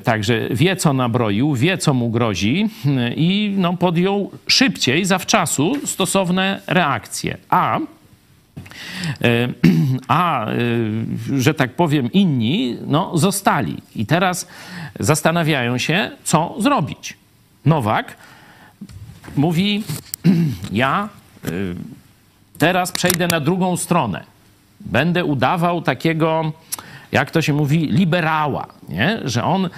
Także wie, co nabroił, wie, co mu grozi i no, podjął szybciej, zawczasu stosowne reakcje. A a, e, że tak powiem, inni no, zostali. I teraz zastanawiają się, co zrobić. Nowak mówi: Ja e, teraz przejdę na drugą stronę. Będę udawał takiego, jak to się mówi, liberała, nie? że on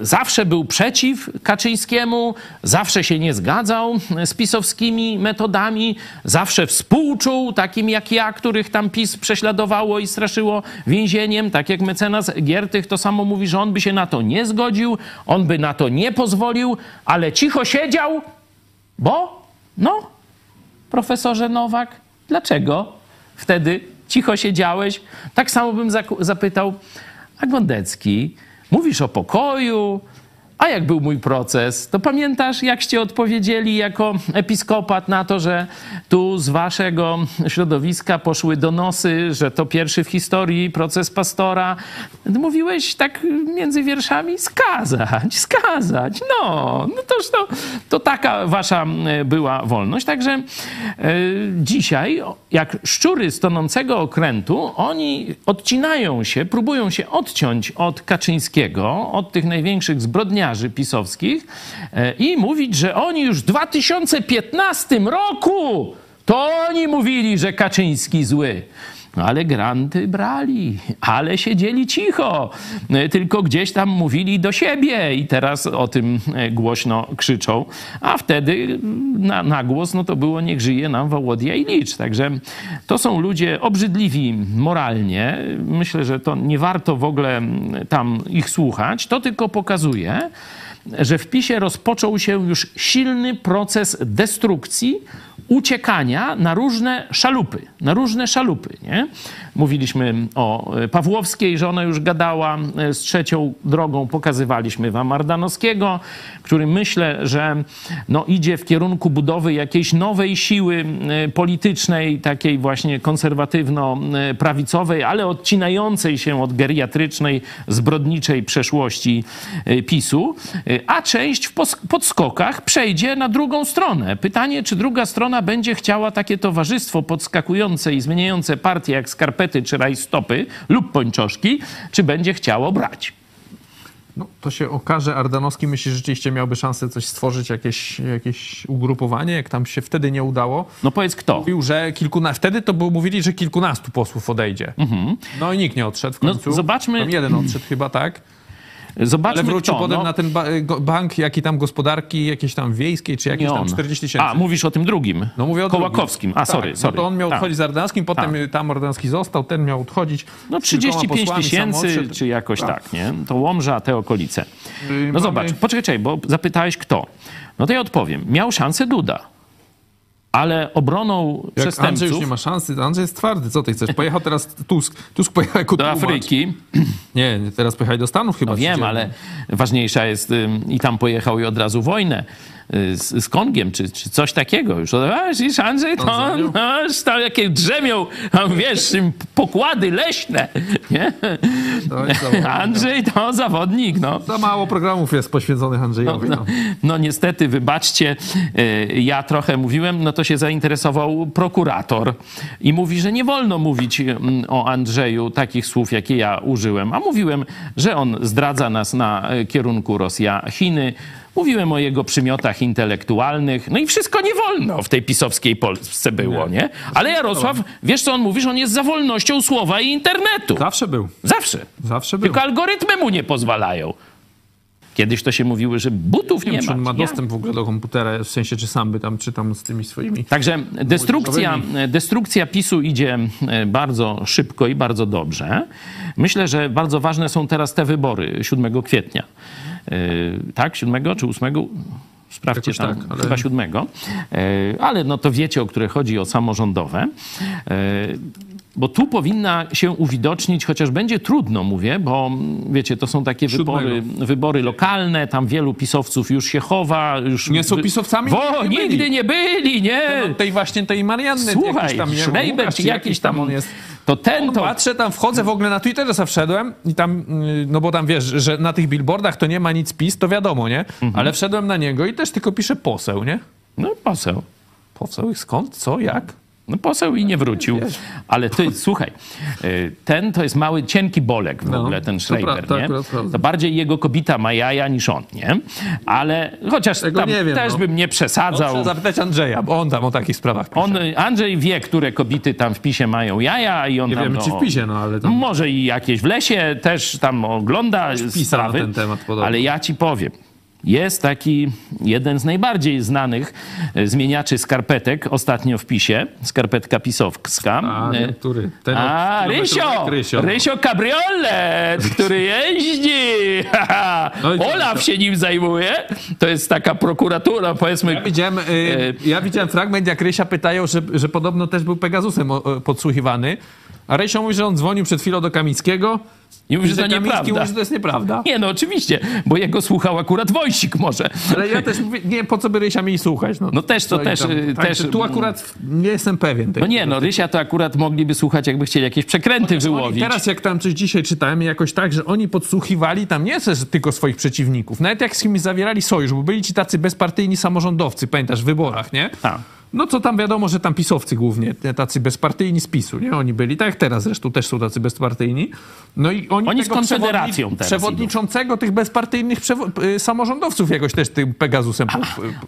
zawsze był przeciw Kaczyńskiemu, zawsze się nie zgadzał z pisowskimi metodami, zawsze współczuł takim jak ja, których tam PiS prześladowało i straszyło więzieniem, tak jak mecenas Giertych to samo mówi, że on by się na to nie zgodził, on by na to nie pozwolił, ale cicho siedział, bo no, profesorze Nowak, dlaczego wtedy cicho siedziałeś? Tak samo bym zapytał, a Gondecki, mówisz o pokoju, a jak był mój proces, to pamiętasz, jakście odpowiedzieli jako episkopat na to, że tu z waszego środowiska poszły donosy, że to pierwszy w historii proces pastora. Mówiłeś tak między wierszami, skazać, skazać. No, no toż to, to taka wasza e, była wolność. Także e, dzisiaj, jak szczury z tonącego okrętu, oni odcinają się, próbują się odciąć od Kaczyńskiego, od tych największych zbrodniarzy pisowskich e, i mówić, że oni już w 2015 roku to oni mówili, że Kaczyński zły. No ale granty brali, ale siedzieli cicho, E, tylko gdzieś tam mówili do siebie i teraz o tym e, głośno krzyczą, a wtedy na, na głos no to było niech żyje nam Wołodia i Licz. Także to są ludzie obrzydliwi moralnie. Myślę, że to nie warto w ogóle tam ich słuchać. To tylko pokazuje, że w PiSie rozpoczął się już silny proces destrukcji, uciekania na różne szalupy, na różne szalupy, nie? Mówiliśmy o e, Pawłowskiej, że ona już gadała e, z trzecią drogą, pokazywaliśmy wam Ardanowskiego, który myślę, że no, idzie w kierunku budowy jakiejś nowej siły e, politycznej, takiej właśnie konserwatywno-prawicowej, ale odcinającej się od geriatrycznej, zbrodniczej przeszłości PiSu, a część w podskokach przejdzie na drugą stronę. Pytanie, czy druga strona będzie chciała takie towarzystwo podskakujące i zmieniające partie jak skarpety czy rajstopy lub pończoszki, czy będzie chciało brać. No, to się okaże. Ardanowski myśli, że rzeczywiście miałby szansę coś stworzyć, jakieś, jakieś ugrupowanie, jak tam się wtedy nie udało. No powiedz kto? Mówił, że kilkunastu, wtedy to było, mówili, że kilkunastu posłów odejdzie. No i nikt nie odszedł w No, końcu. zobaczmy- Tam jeden odszedł chyba, tak? Zobaczmy Ale wrócił kto. potem no. na ten ba- bank, jaki tam gospodarki, jakiejś tam wiejskiej, czy jakieś tam on. 40 tysięcy. A, mówisz o tym drugim. No mówię o Kołakowskim. drugim. A, sorry, tak, sorry. No to on miał Tak. odchodzić z Ardanowskim, potem tam Ardanowski został, ten miał odchodzić. No z kilkoma 35 posłami, sam tysięcy, czy jakoś Tak. tak, nie? To Łomża, te okolice. Yy, No mamy- zobacz, poczekaj, czekaj, bo zapytałeś kto. No to ja odpowiem. Miał szansę Duda. Ale obroną Jak przestępców Andrzej już nie ma szansy, Andrzej jest twardy, co ty chcesz? Pojechał teraz Tusk. Tusk pojechał jako do tłumacz. Afryki, Nie, teraz pojechali do Stanów chyba. no wiem, ale ważniejsza jest i tam pojechał i od razu wojnę z, z Kongiem, czy, czy coś takiego. Już, widzisz, Andrzej, to Tanzanią? no, tam jakie drzemią, tam, wiesz, pokłady leśne, nie? To zawodnik, Andrzej to zawodnik, no. Za mało programów jest poświęconych Andrzejowi. No, No. no niestety, wybaczcie, y, ja trochę mówiłem, no to się zainteresował prokurator i mówi, że nie wolno mówić mm, o Andrzeju takich słów, jakie ja użyłem. A mówiłem, że on zdradza nas na y, kierunku Rosja-Chiny. Mówiłem o jego przymiotach intelektualnych. No i wszystko nie wolno w tej pisowskiej Polsce było, nie? Ale Jarosław, wiesz co on mówi, że on jest za wolnością słowa i internetu. Zawsze był. Zawsze. Zawsze był. Tylko algorytmy mu nie pozwalają. Kiedyś to się mówiły, że butów nie, Nie wiem, czy on ma dostęp w ogóle do komputera, w sensie, czy sam by tam czytam z tymi swoimi... Także destrukcja, destrukcja PiSu idzie e, bardzo szybko i bardzo dobrze. Myślę, że bardzo ważne są teraz te wybory 7 kwietnia. E, Tak, 7 czy 8? Sprawdźcie Jakoś tam, tak, ale- chyba 7. E, Ale no to wiecie, o które chodzi, o samorządowe. E, Bo tu powinna się uwidocznić, chociaż będzie trudno, mówię, bo wiecie, to są takie Siódmego. wybory, wybory lokalne, tam wielu pisowców już się chowa. Już Nie są pisowcami? Wo, Nie byli. nigdy nie byli, nie. No, tej właśnie, tej Marianny Słuchaj, jakiś tam, nie wiem, Schreiber Łukasz, czy jakiś tam, on jest. To ten to... Patrzę tam, wchodzę w ogóle na Twitterze, sobie wszedłem i tam, yy, no bo tam wiesz, że na tych billboardach to nie ma nic PiS, to wiadomo, nie? Mhm. Ale wszedłem na niego i też tylko pisze poseł, nie? No poseł. Poseł i skąd, co, jak? No poseł i nie wrócił. Ale ty, słuchaj, y, ten to jest mały, cienki bolek w No, ogóle, ten Schreiber, to nie? To bardziej jego kobita ma jaja niż on, nie? Ale chociaż Tego tam nie wiem, też no. bym nie przesadzał. Trzeba zapytać Andrzeja, bo on tam o takich sprawach pisze. On, Andrzej wie, które kobiety tam w PiSie mają jaja i on Nie tam... wiemy, czy w PiSie, no, ale tam- Może i jakieś w lesie też tam ogląda pisał sprawy. na ten temat podobno. Ale ja ci powiem. Jest taki jeden z najbardziej znanych e, zmieniaczy skarpetek ostatnio w PiSie. Skarpetka pisowska. A, E, który? Ten A, Rysio! Rysio, Rysio. Cabriolet, który jeździ! No? Olaf się nim zajmuje. To jest taka prokuratura, powiedzmy. Ja widziałem, y, ja widziałem fragment, jak Rysia pytają, że, że podobno też był Pegasusem podsłuchiwany. A Rysio mówi, że on dzwonił przed chwilą do Kamickiego. I mówi, że to nieprawda. mówi, że to jest nieprawda. Nie, no oczywiście, bo jego słuchał akurat Wojcik może. Ale ja też mówię, nie, po co by Rysia mieli słuchać? No, No też, to też, tam. y, Także też- Tu akurat nie jestem pewien. Tej, No nie, no Rysia to akurat mogliby słuchać, jakby chcieli jakieś przekręty Oni wyłowić. teraz jak tam coś dzisiaj czytałem jakoś tak, że oni podsłuchiwali tam nie tylko swoich przeciwników. Nawet jak z kimś zawierali sojusz, bo byli ci tacy bezpartyjni samorządowcy, pamiętasz, w wyborach, nie? A. No co tam wiadomo, że tam pisowcy głównie, tacy bezpartyjni z PiSu, nie? Oni byli, tak jak teraz zresztą też są tacy bezpartyjni. No i oni, Oni z Konfederacją przewodni- teraz Przewodniczącego tych bezpartyjnych y, samorządowców jakoś też tym Pegasusem. po-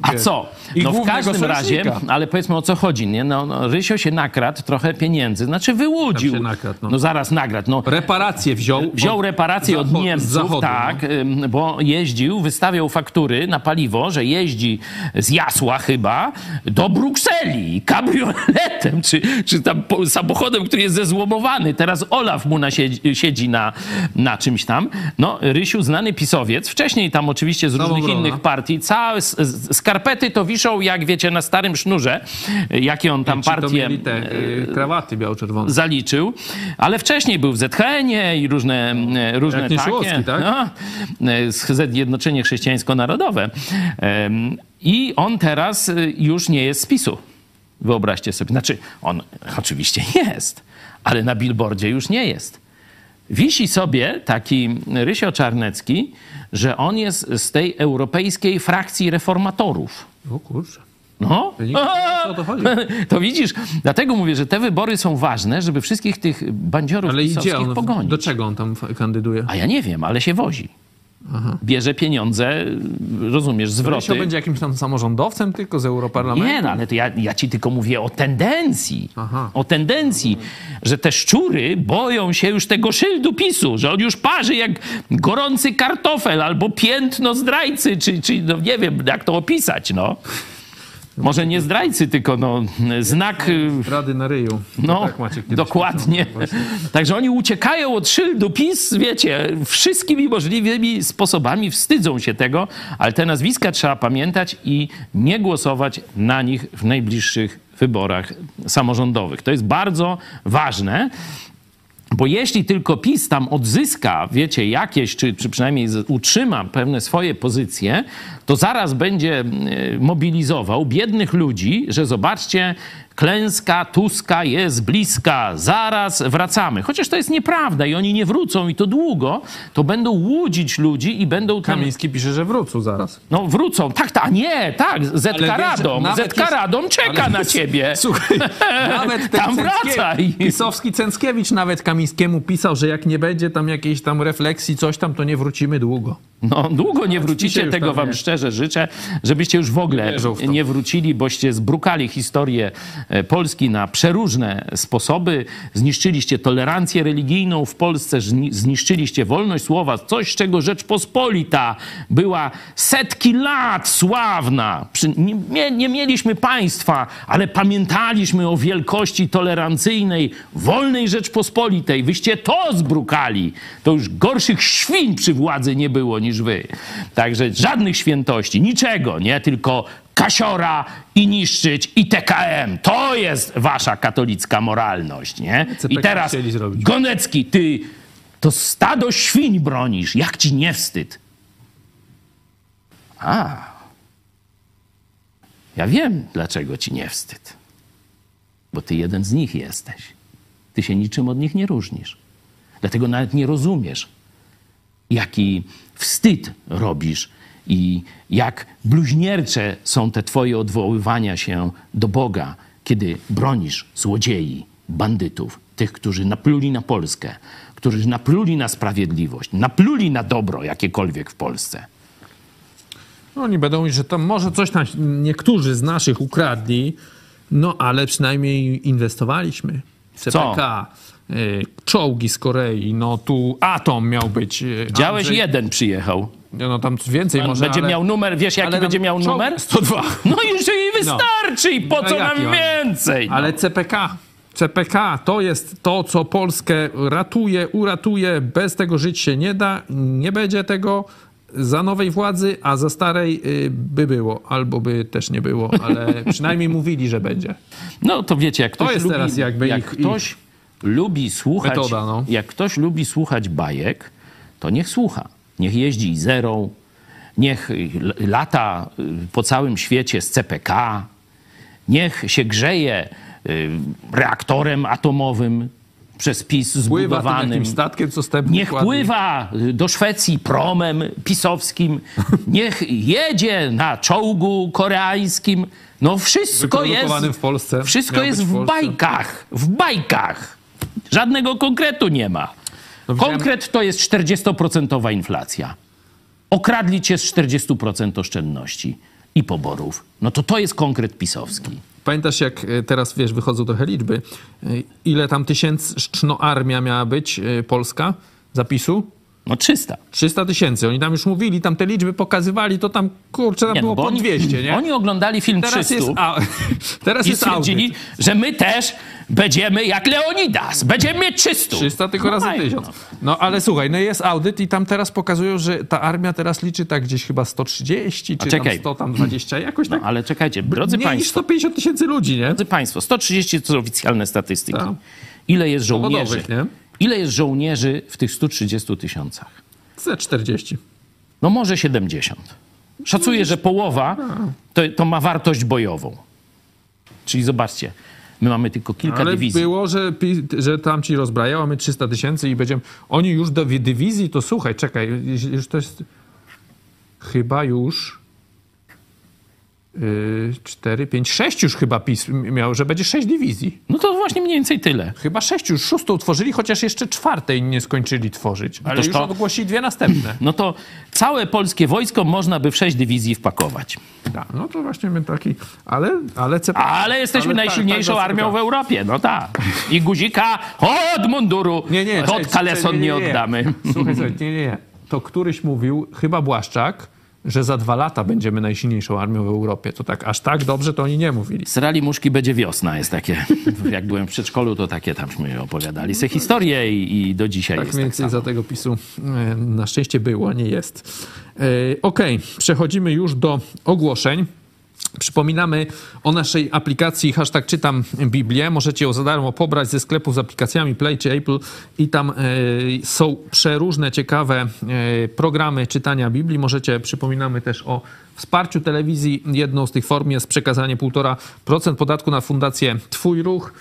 A wiesz. co? I No w każdym razie, sojusznika. ale powiedzmy o co chodzi, nie? No, no, Rysio się nakradł trochę pieniędzy, znaczy wyłudził. Tam się nakradł, no. no. zaraz nagradł, no. Reparacje wziął. Wziął od- reparacje od zachod- z Niemców, zachodu, no. tak, ym, bo jeździł, wystawiał faktury na paliwo, że jeździ z Jasła chyba do Brukseli kabrioletem, czy, czy tam samochodem, który jest zezłomowany. Teraz Olaf mu na siedzi, siedzi na, na czymś tam. No, Rysiu, znany pisowiec, wcześniej tam oczywiście z różnych innych partii, całe skarpety to wiszą, jak wiecie, na starym sznurze, jakie on tam partie te y, krawaty biało-czerwone. zaliczył, ale wcześniej był w ZHN-ie i różne, e, różne Jak takie. Tak? No, e, z Zjednoczenie Chrześcijańsko-Narodowe. I on teraz e, już nie jest z PiSu. Wyobraźcie sobie. Znaczy, on oczywiście jest, ale na billboardzie już nie jest. Wisi sobie taki Rysio Czarnecki, że on jest z tej europejskiej frakcji reformatorów. O kurczę. No. To chodzi. To widzisz, dlatego mówię, że te wybory są ważne, żeby wszystkich tych bandziorów Ale idzie on, pogonić. do czego on tam kandyduje? A ja nie wiem, ale się wozi. Bierze pieniądze, rozumiesz, Rysio zwroty. będzie jakimś tam samorządowcem tylko z Europarlamentu? Nie, no ale to ja, ja ci tylko mówię o tendencji. Aha. O tendencji, że te szczury boją się już tego szyldu PiSu, że on już parzy jak gorący kartofel albo piętno zdrajcy, czy, czy no nie wiem, jak to opisać, no. Może nie zdrajcy, tylko no, znak y, Rady na ryju. no, tak kiedyś dokładnie. Także oni uciekają od szyldu PiS, wiecie, wszystkimi możliwymi sposobami, wstydzą się tego, ale te nazwiska trzeba pamiętać i nie głosować na nich w najbliższych wyborach samorządowych. To jest bardzo ważne, Bo jeśli tylko PiS tam odzyska, wiecie, jakieś, czy, czy przynajmniej utrzyma pewne swoje pozycje, to zaraz będzie e, mobilizował biednych ludzi, że zobaczcie, klęska Tuska jest bliska, zaraz wracamy. Chociaż to jest nieprawda i oni nie wrócą i to długo, to będą łudzić ludzi i będą tam... Kamiński pisze, że wrócą zaraz. No wrócą, tak, tak, nie, tak, wiesz, Radom, ZK jest- Radom czeka ale- na ciebie. Słuchaj, nawet ten Tam Cęckie- wracaj. Pisowski Cęckiewicz nawet Kamińskiemu pisał, że jak nie będzie tam jakiejś tam refleksji, coś tam, to nie wrócimy długo. No, długo nie się wrócicie, tego wam nie- szczerze życzę, żebyście już w ogóle nie wrócili, boście zbrukali historię Polski na przeróżne sposoby. Zniszczyliście tolerancję religijną w Polsce, zni- zniszczyliście wolność słowa, coś, czego Rzeczpospolita była setki lat sławna. Nie, nie, mieliśmy państwa, ale pamiętaliśmy o wielkości tolerancyjnej, wolnej Rzeczpospolitej. Wyście to zbrukali. To już gorszych świń przy władzy nie było niż wy. Także żadnych świętości, niczego, nie? Tylko kasiora i niszczyć i TKM. To jest wasza katolicka moralność, nie? I teraz. Gonecki, ty to stado świń bronisz. Jak ci nie wstyd? A. Ja wiem, dlaczego ci nie wstyd. Bo ty jeden z nich jesteś. Ty się niczym od nich nie różnisz. Dlatego nawet nie rozumiesz, jaki wstyd robisz i jak bluźniercze są te twoje odwoływania się do Boga, kiedy bronisz złodziei, bandytów, tych, którzy napluli na Polskę, którzy napluli na sprawiedliwość, napluli na dobro jakiekolwiek w Polsce. No, Oni będą mówić, że tam może coś tam niektórzy z naszych ukradli, no ale przynajmniej inwestowaliśmy. CPK, y, czołgi z Korei, no tu Atom miał być. y, Działeś Andrzej- jeden przyjechał. No tam więcej Pan może, będzie ale, miał numer, wiesz jaki będzie miał czołg- numer? 102. No już jej wystarczy i po No co nam więcej? No. Ale CPK, CPK to jest to, co Polskę ratuje, uratuje. Bez tego żyć się nie da. Nie będzie tego za nowej władzy, a za starej y, by było. Albo by też nie było, ale przynajmniej mówili, że będzie. No to wiecie, jak ktoś jest lubi, teraz jakby jak ich- ktoś lubi słuchać, Metoda, no. jak ktoś lubi słuchać bajek, to niech słucha. Niech jeździ zerą, niech y, lata y, po całym świecie z CPK, niech się grzeje y, reaktorem atomowym przez PiS Pływa zbudowanym. jakimś statkiem, co Niech pływa do Szwecji promem pisowskim, niech jedzie na czołgu koreańskim. No wszystko jest, w Polsce. wszystko jest w w bajkach, w bajkach. Żadnego konkretu nie ma. No Konkret to jest 40% inflacja. Okradli cię z 40% oszczędności i poborów. No to to jest konkret pisowski. Pamiętasz, jak e, teraz, wiesz, wychodzą trochę liczby. E, Ile tam tysięczno armia miała być e, polska zapisu? No 300. 300 tysięcy. Oni tam już mówili, tam te liczby pokazywali, to tam, kurczę, tam Nie, no było bo po oni, 200, nie? Oni oglądali film teraz 300 jest, a, teraz i jest stwierdzili, audyt. że my też będziemy jak Leonidas. Będziemy mieć 300. 300 tylko No razy fajnie, 1000. no. No ale słuchaj, no jest audyt i tam teraz pokazują, że ta armia teraz liczy tak gdzieś chyba 130, czy tam 100, tam 20, jakoś tak. No, ale czekajcie, drodzy Mniej niż Państwo, 150 tysięcy ludzi, nie? drodzy Państwo, 130 to są oficjalne statystyki. Tak. Ile jest żołnierzy? Powodowych, nie? Ile jest żołnierzy w tych 130 tysiącach? Ze 40. No może 70. Szacuję, że połowa to, to ma wartość bojową. Czyli zobaczcie, my mamy tylko kilka Ale dywizji. było, że, że tam ci rozbrajają, a my 300 tysięcy i będziemy... Oni już do wi- dywizji, to słuchaj, czekaj, już to jest... Chyba już... Yy, 4, 5, 6 już chyba PiS miał, że będzie 6 dywizji. No to właśnie mniej więcej tyle. Chyba 6 już, szóstą tworzyli, chociaż jeszcze czwartej nie skończyli tworzyć. Ale Toż już to- ogłosili dwie następne. No to całe polskie wojsko można by w sześć dywizji wpakować. Tak, no to właśnie my taki... Ale, ale... CP... Ale jesteśmy ale tak, najsilniejszą tak, armią tak. w Europie, no tak. I guzika od munduru, Nie, nie, od kaleson czekaj, nie, oddamy. Słuchaj, słuchaj, nie, nie, nie. To któryś mówił, chyba Błaszczak, że za dwa lata będziemy najsilniejszą armią w Europie. To tak, aż tak dobrze to oni nie mówili. Z rali muszki będzie wiosna, jest takie. Jak byłem w przedszkolu, to takie tamśmy opowiadali se historie i, i do dzisiaj Tak jest mniej tak więcej za tego PiSu e, na szczęście było, a nie jest. E, Okej, przechodzimy już do ogłoszeń. Przypominamy o naszej aplikacji hashtag czytam Biblię. Możecie ją za darmo pobrać ze sklepu z aplikacjami Play czy Apple i tam e, są przeróżne ciekawe e, programy czytania Biblii. Możecie, przypominamy też o wsparciu telewizji. Jedną z tych form jest przekazanie 1,5% podatku na fundację Twój Ruch.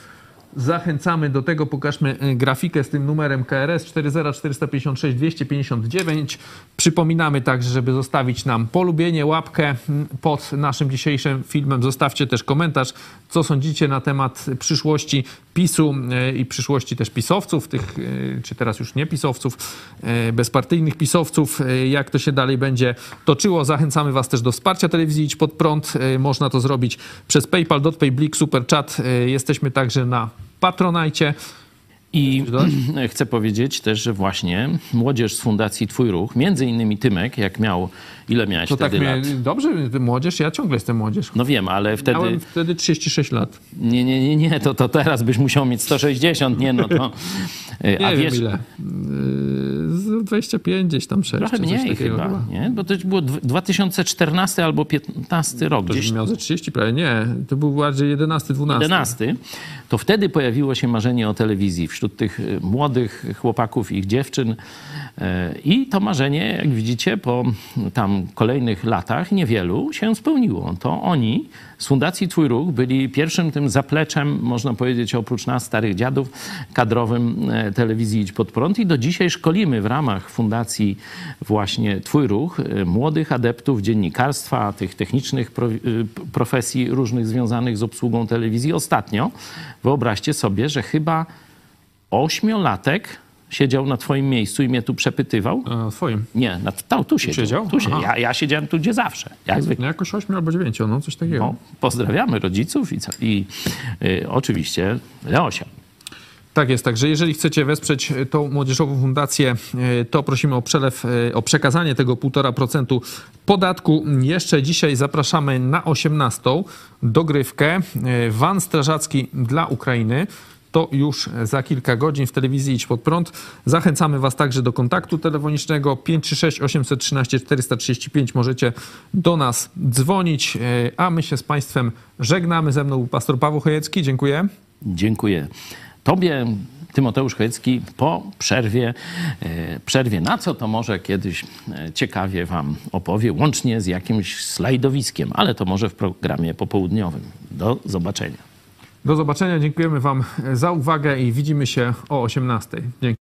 Zachęcamy do tego. Pokażmy y, grafikę z tym numerem KRS 40456 259. Przypominamy także, żeby zostawić nam polubienie, łapkę mm, pod naszym dzisiejszym filmem. Zostawcie też komentarz, co sądzicie na temat przyszłości PiSu y, i przyszłości też pisowców, tych, y, czy teraz już nie pisowców, bezpartyjnych pisowców, jak to się dalej będzie toczyło. Zachęcamy Was też do wsparcia telewizji Idź Pod Prąd. Można to zrobić przez PayPal, DotPay, Blik, Super Chat. Jesteśmy także na Patronajcie. I chcę powiedzieć też, że właśnie młodzież z Fundacji Twój Ruch, między innymi Tymek, jak miał, ile miałeś to wtedy tak lat? Mnie, dobrze, młodzież, ja ciągle jestem młodzież. No wiem, ale wtedy... Miałem wtedy 36 lat. Nie, nie, nie, nie, to, to teraz byś musiał mieć 160, nie no to... nie a wiem wiesz, ile. 25 gdzieś tam 6. Trochę mniej chyba, chyba, nie? Bo to było 2014 albo 15 rok. To gdzieś... miał ze 30 prawie, nie. To był bardziej 11, 12. 11. To wtedy pojawiło się marzenie o telewizji wśród tych y, młodych chłopaków i dziewczyn. Y, I to marzenie, jak widzicie, po tam kolejnych latach, niewielu, się spełniło. To oni z Fundacji Twój Ruch byli pierwszym tym zapleczem, można powiedzieć, oprócz nas, starych dziadów, kadrowym y, telewizji Idź Pod Prąd. I do dzisiaj szkolimy w ramach Fundacji właśnie Twój Ruch młodych adeptów dziennikarstwa, tych technicznych profesji różnych związanych z obsługą telewizji. Ostatnio wyobraźcie sobie, że chyba ośmiolatek siedział na twoim miejscu i mnie tu przepytywał. A, twoim? Nie, na, tu, tu siedział. siedział? Tu siedział. Ja, ja siedziałem tu, gdzie zawsze. Jak zwykle. No jakoś ośmiu albo dziewięciu, no coś takiego. No, pozdrawiamy rodziców i, co, i y, oczywiście Leosia. Tak jest, także jeżeli chcecie wesprzeć tą młodzieżową fundację, to prosimy o przelew, o przekazanie tego 1,5% podatku. Jeszcze dzisiaj zapraszamy na 18 dogrywkę Van Strażacki dla Ukrainy to już za kilka godzin w telewizji Idź Pod Prąd. Zachęcamy Was także do kontaktu telefonicznego 536 813 435. Możecie do nas dzwonić, a my się z Państwem żegnamy. Ze mną pastor Paweł Chojecki. Dziękuję. Dziękuję. Tobie, Tymoteusz Chojecki, po przerwie, e, przerwie na co to może kiedyś e, ciekawie Wam opowie, łącznie z jakimś slajdowiskiem, ale to może w programie popołudniowym. Do zobaczenia. Do zobaczenia. Dziękujemy Wam za uwagę i widzimy się o 18. Dzięki.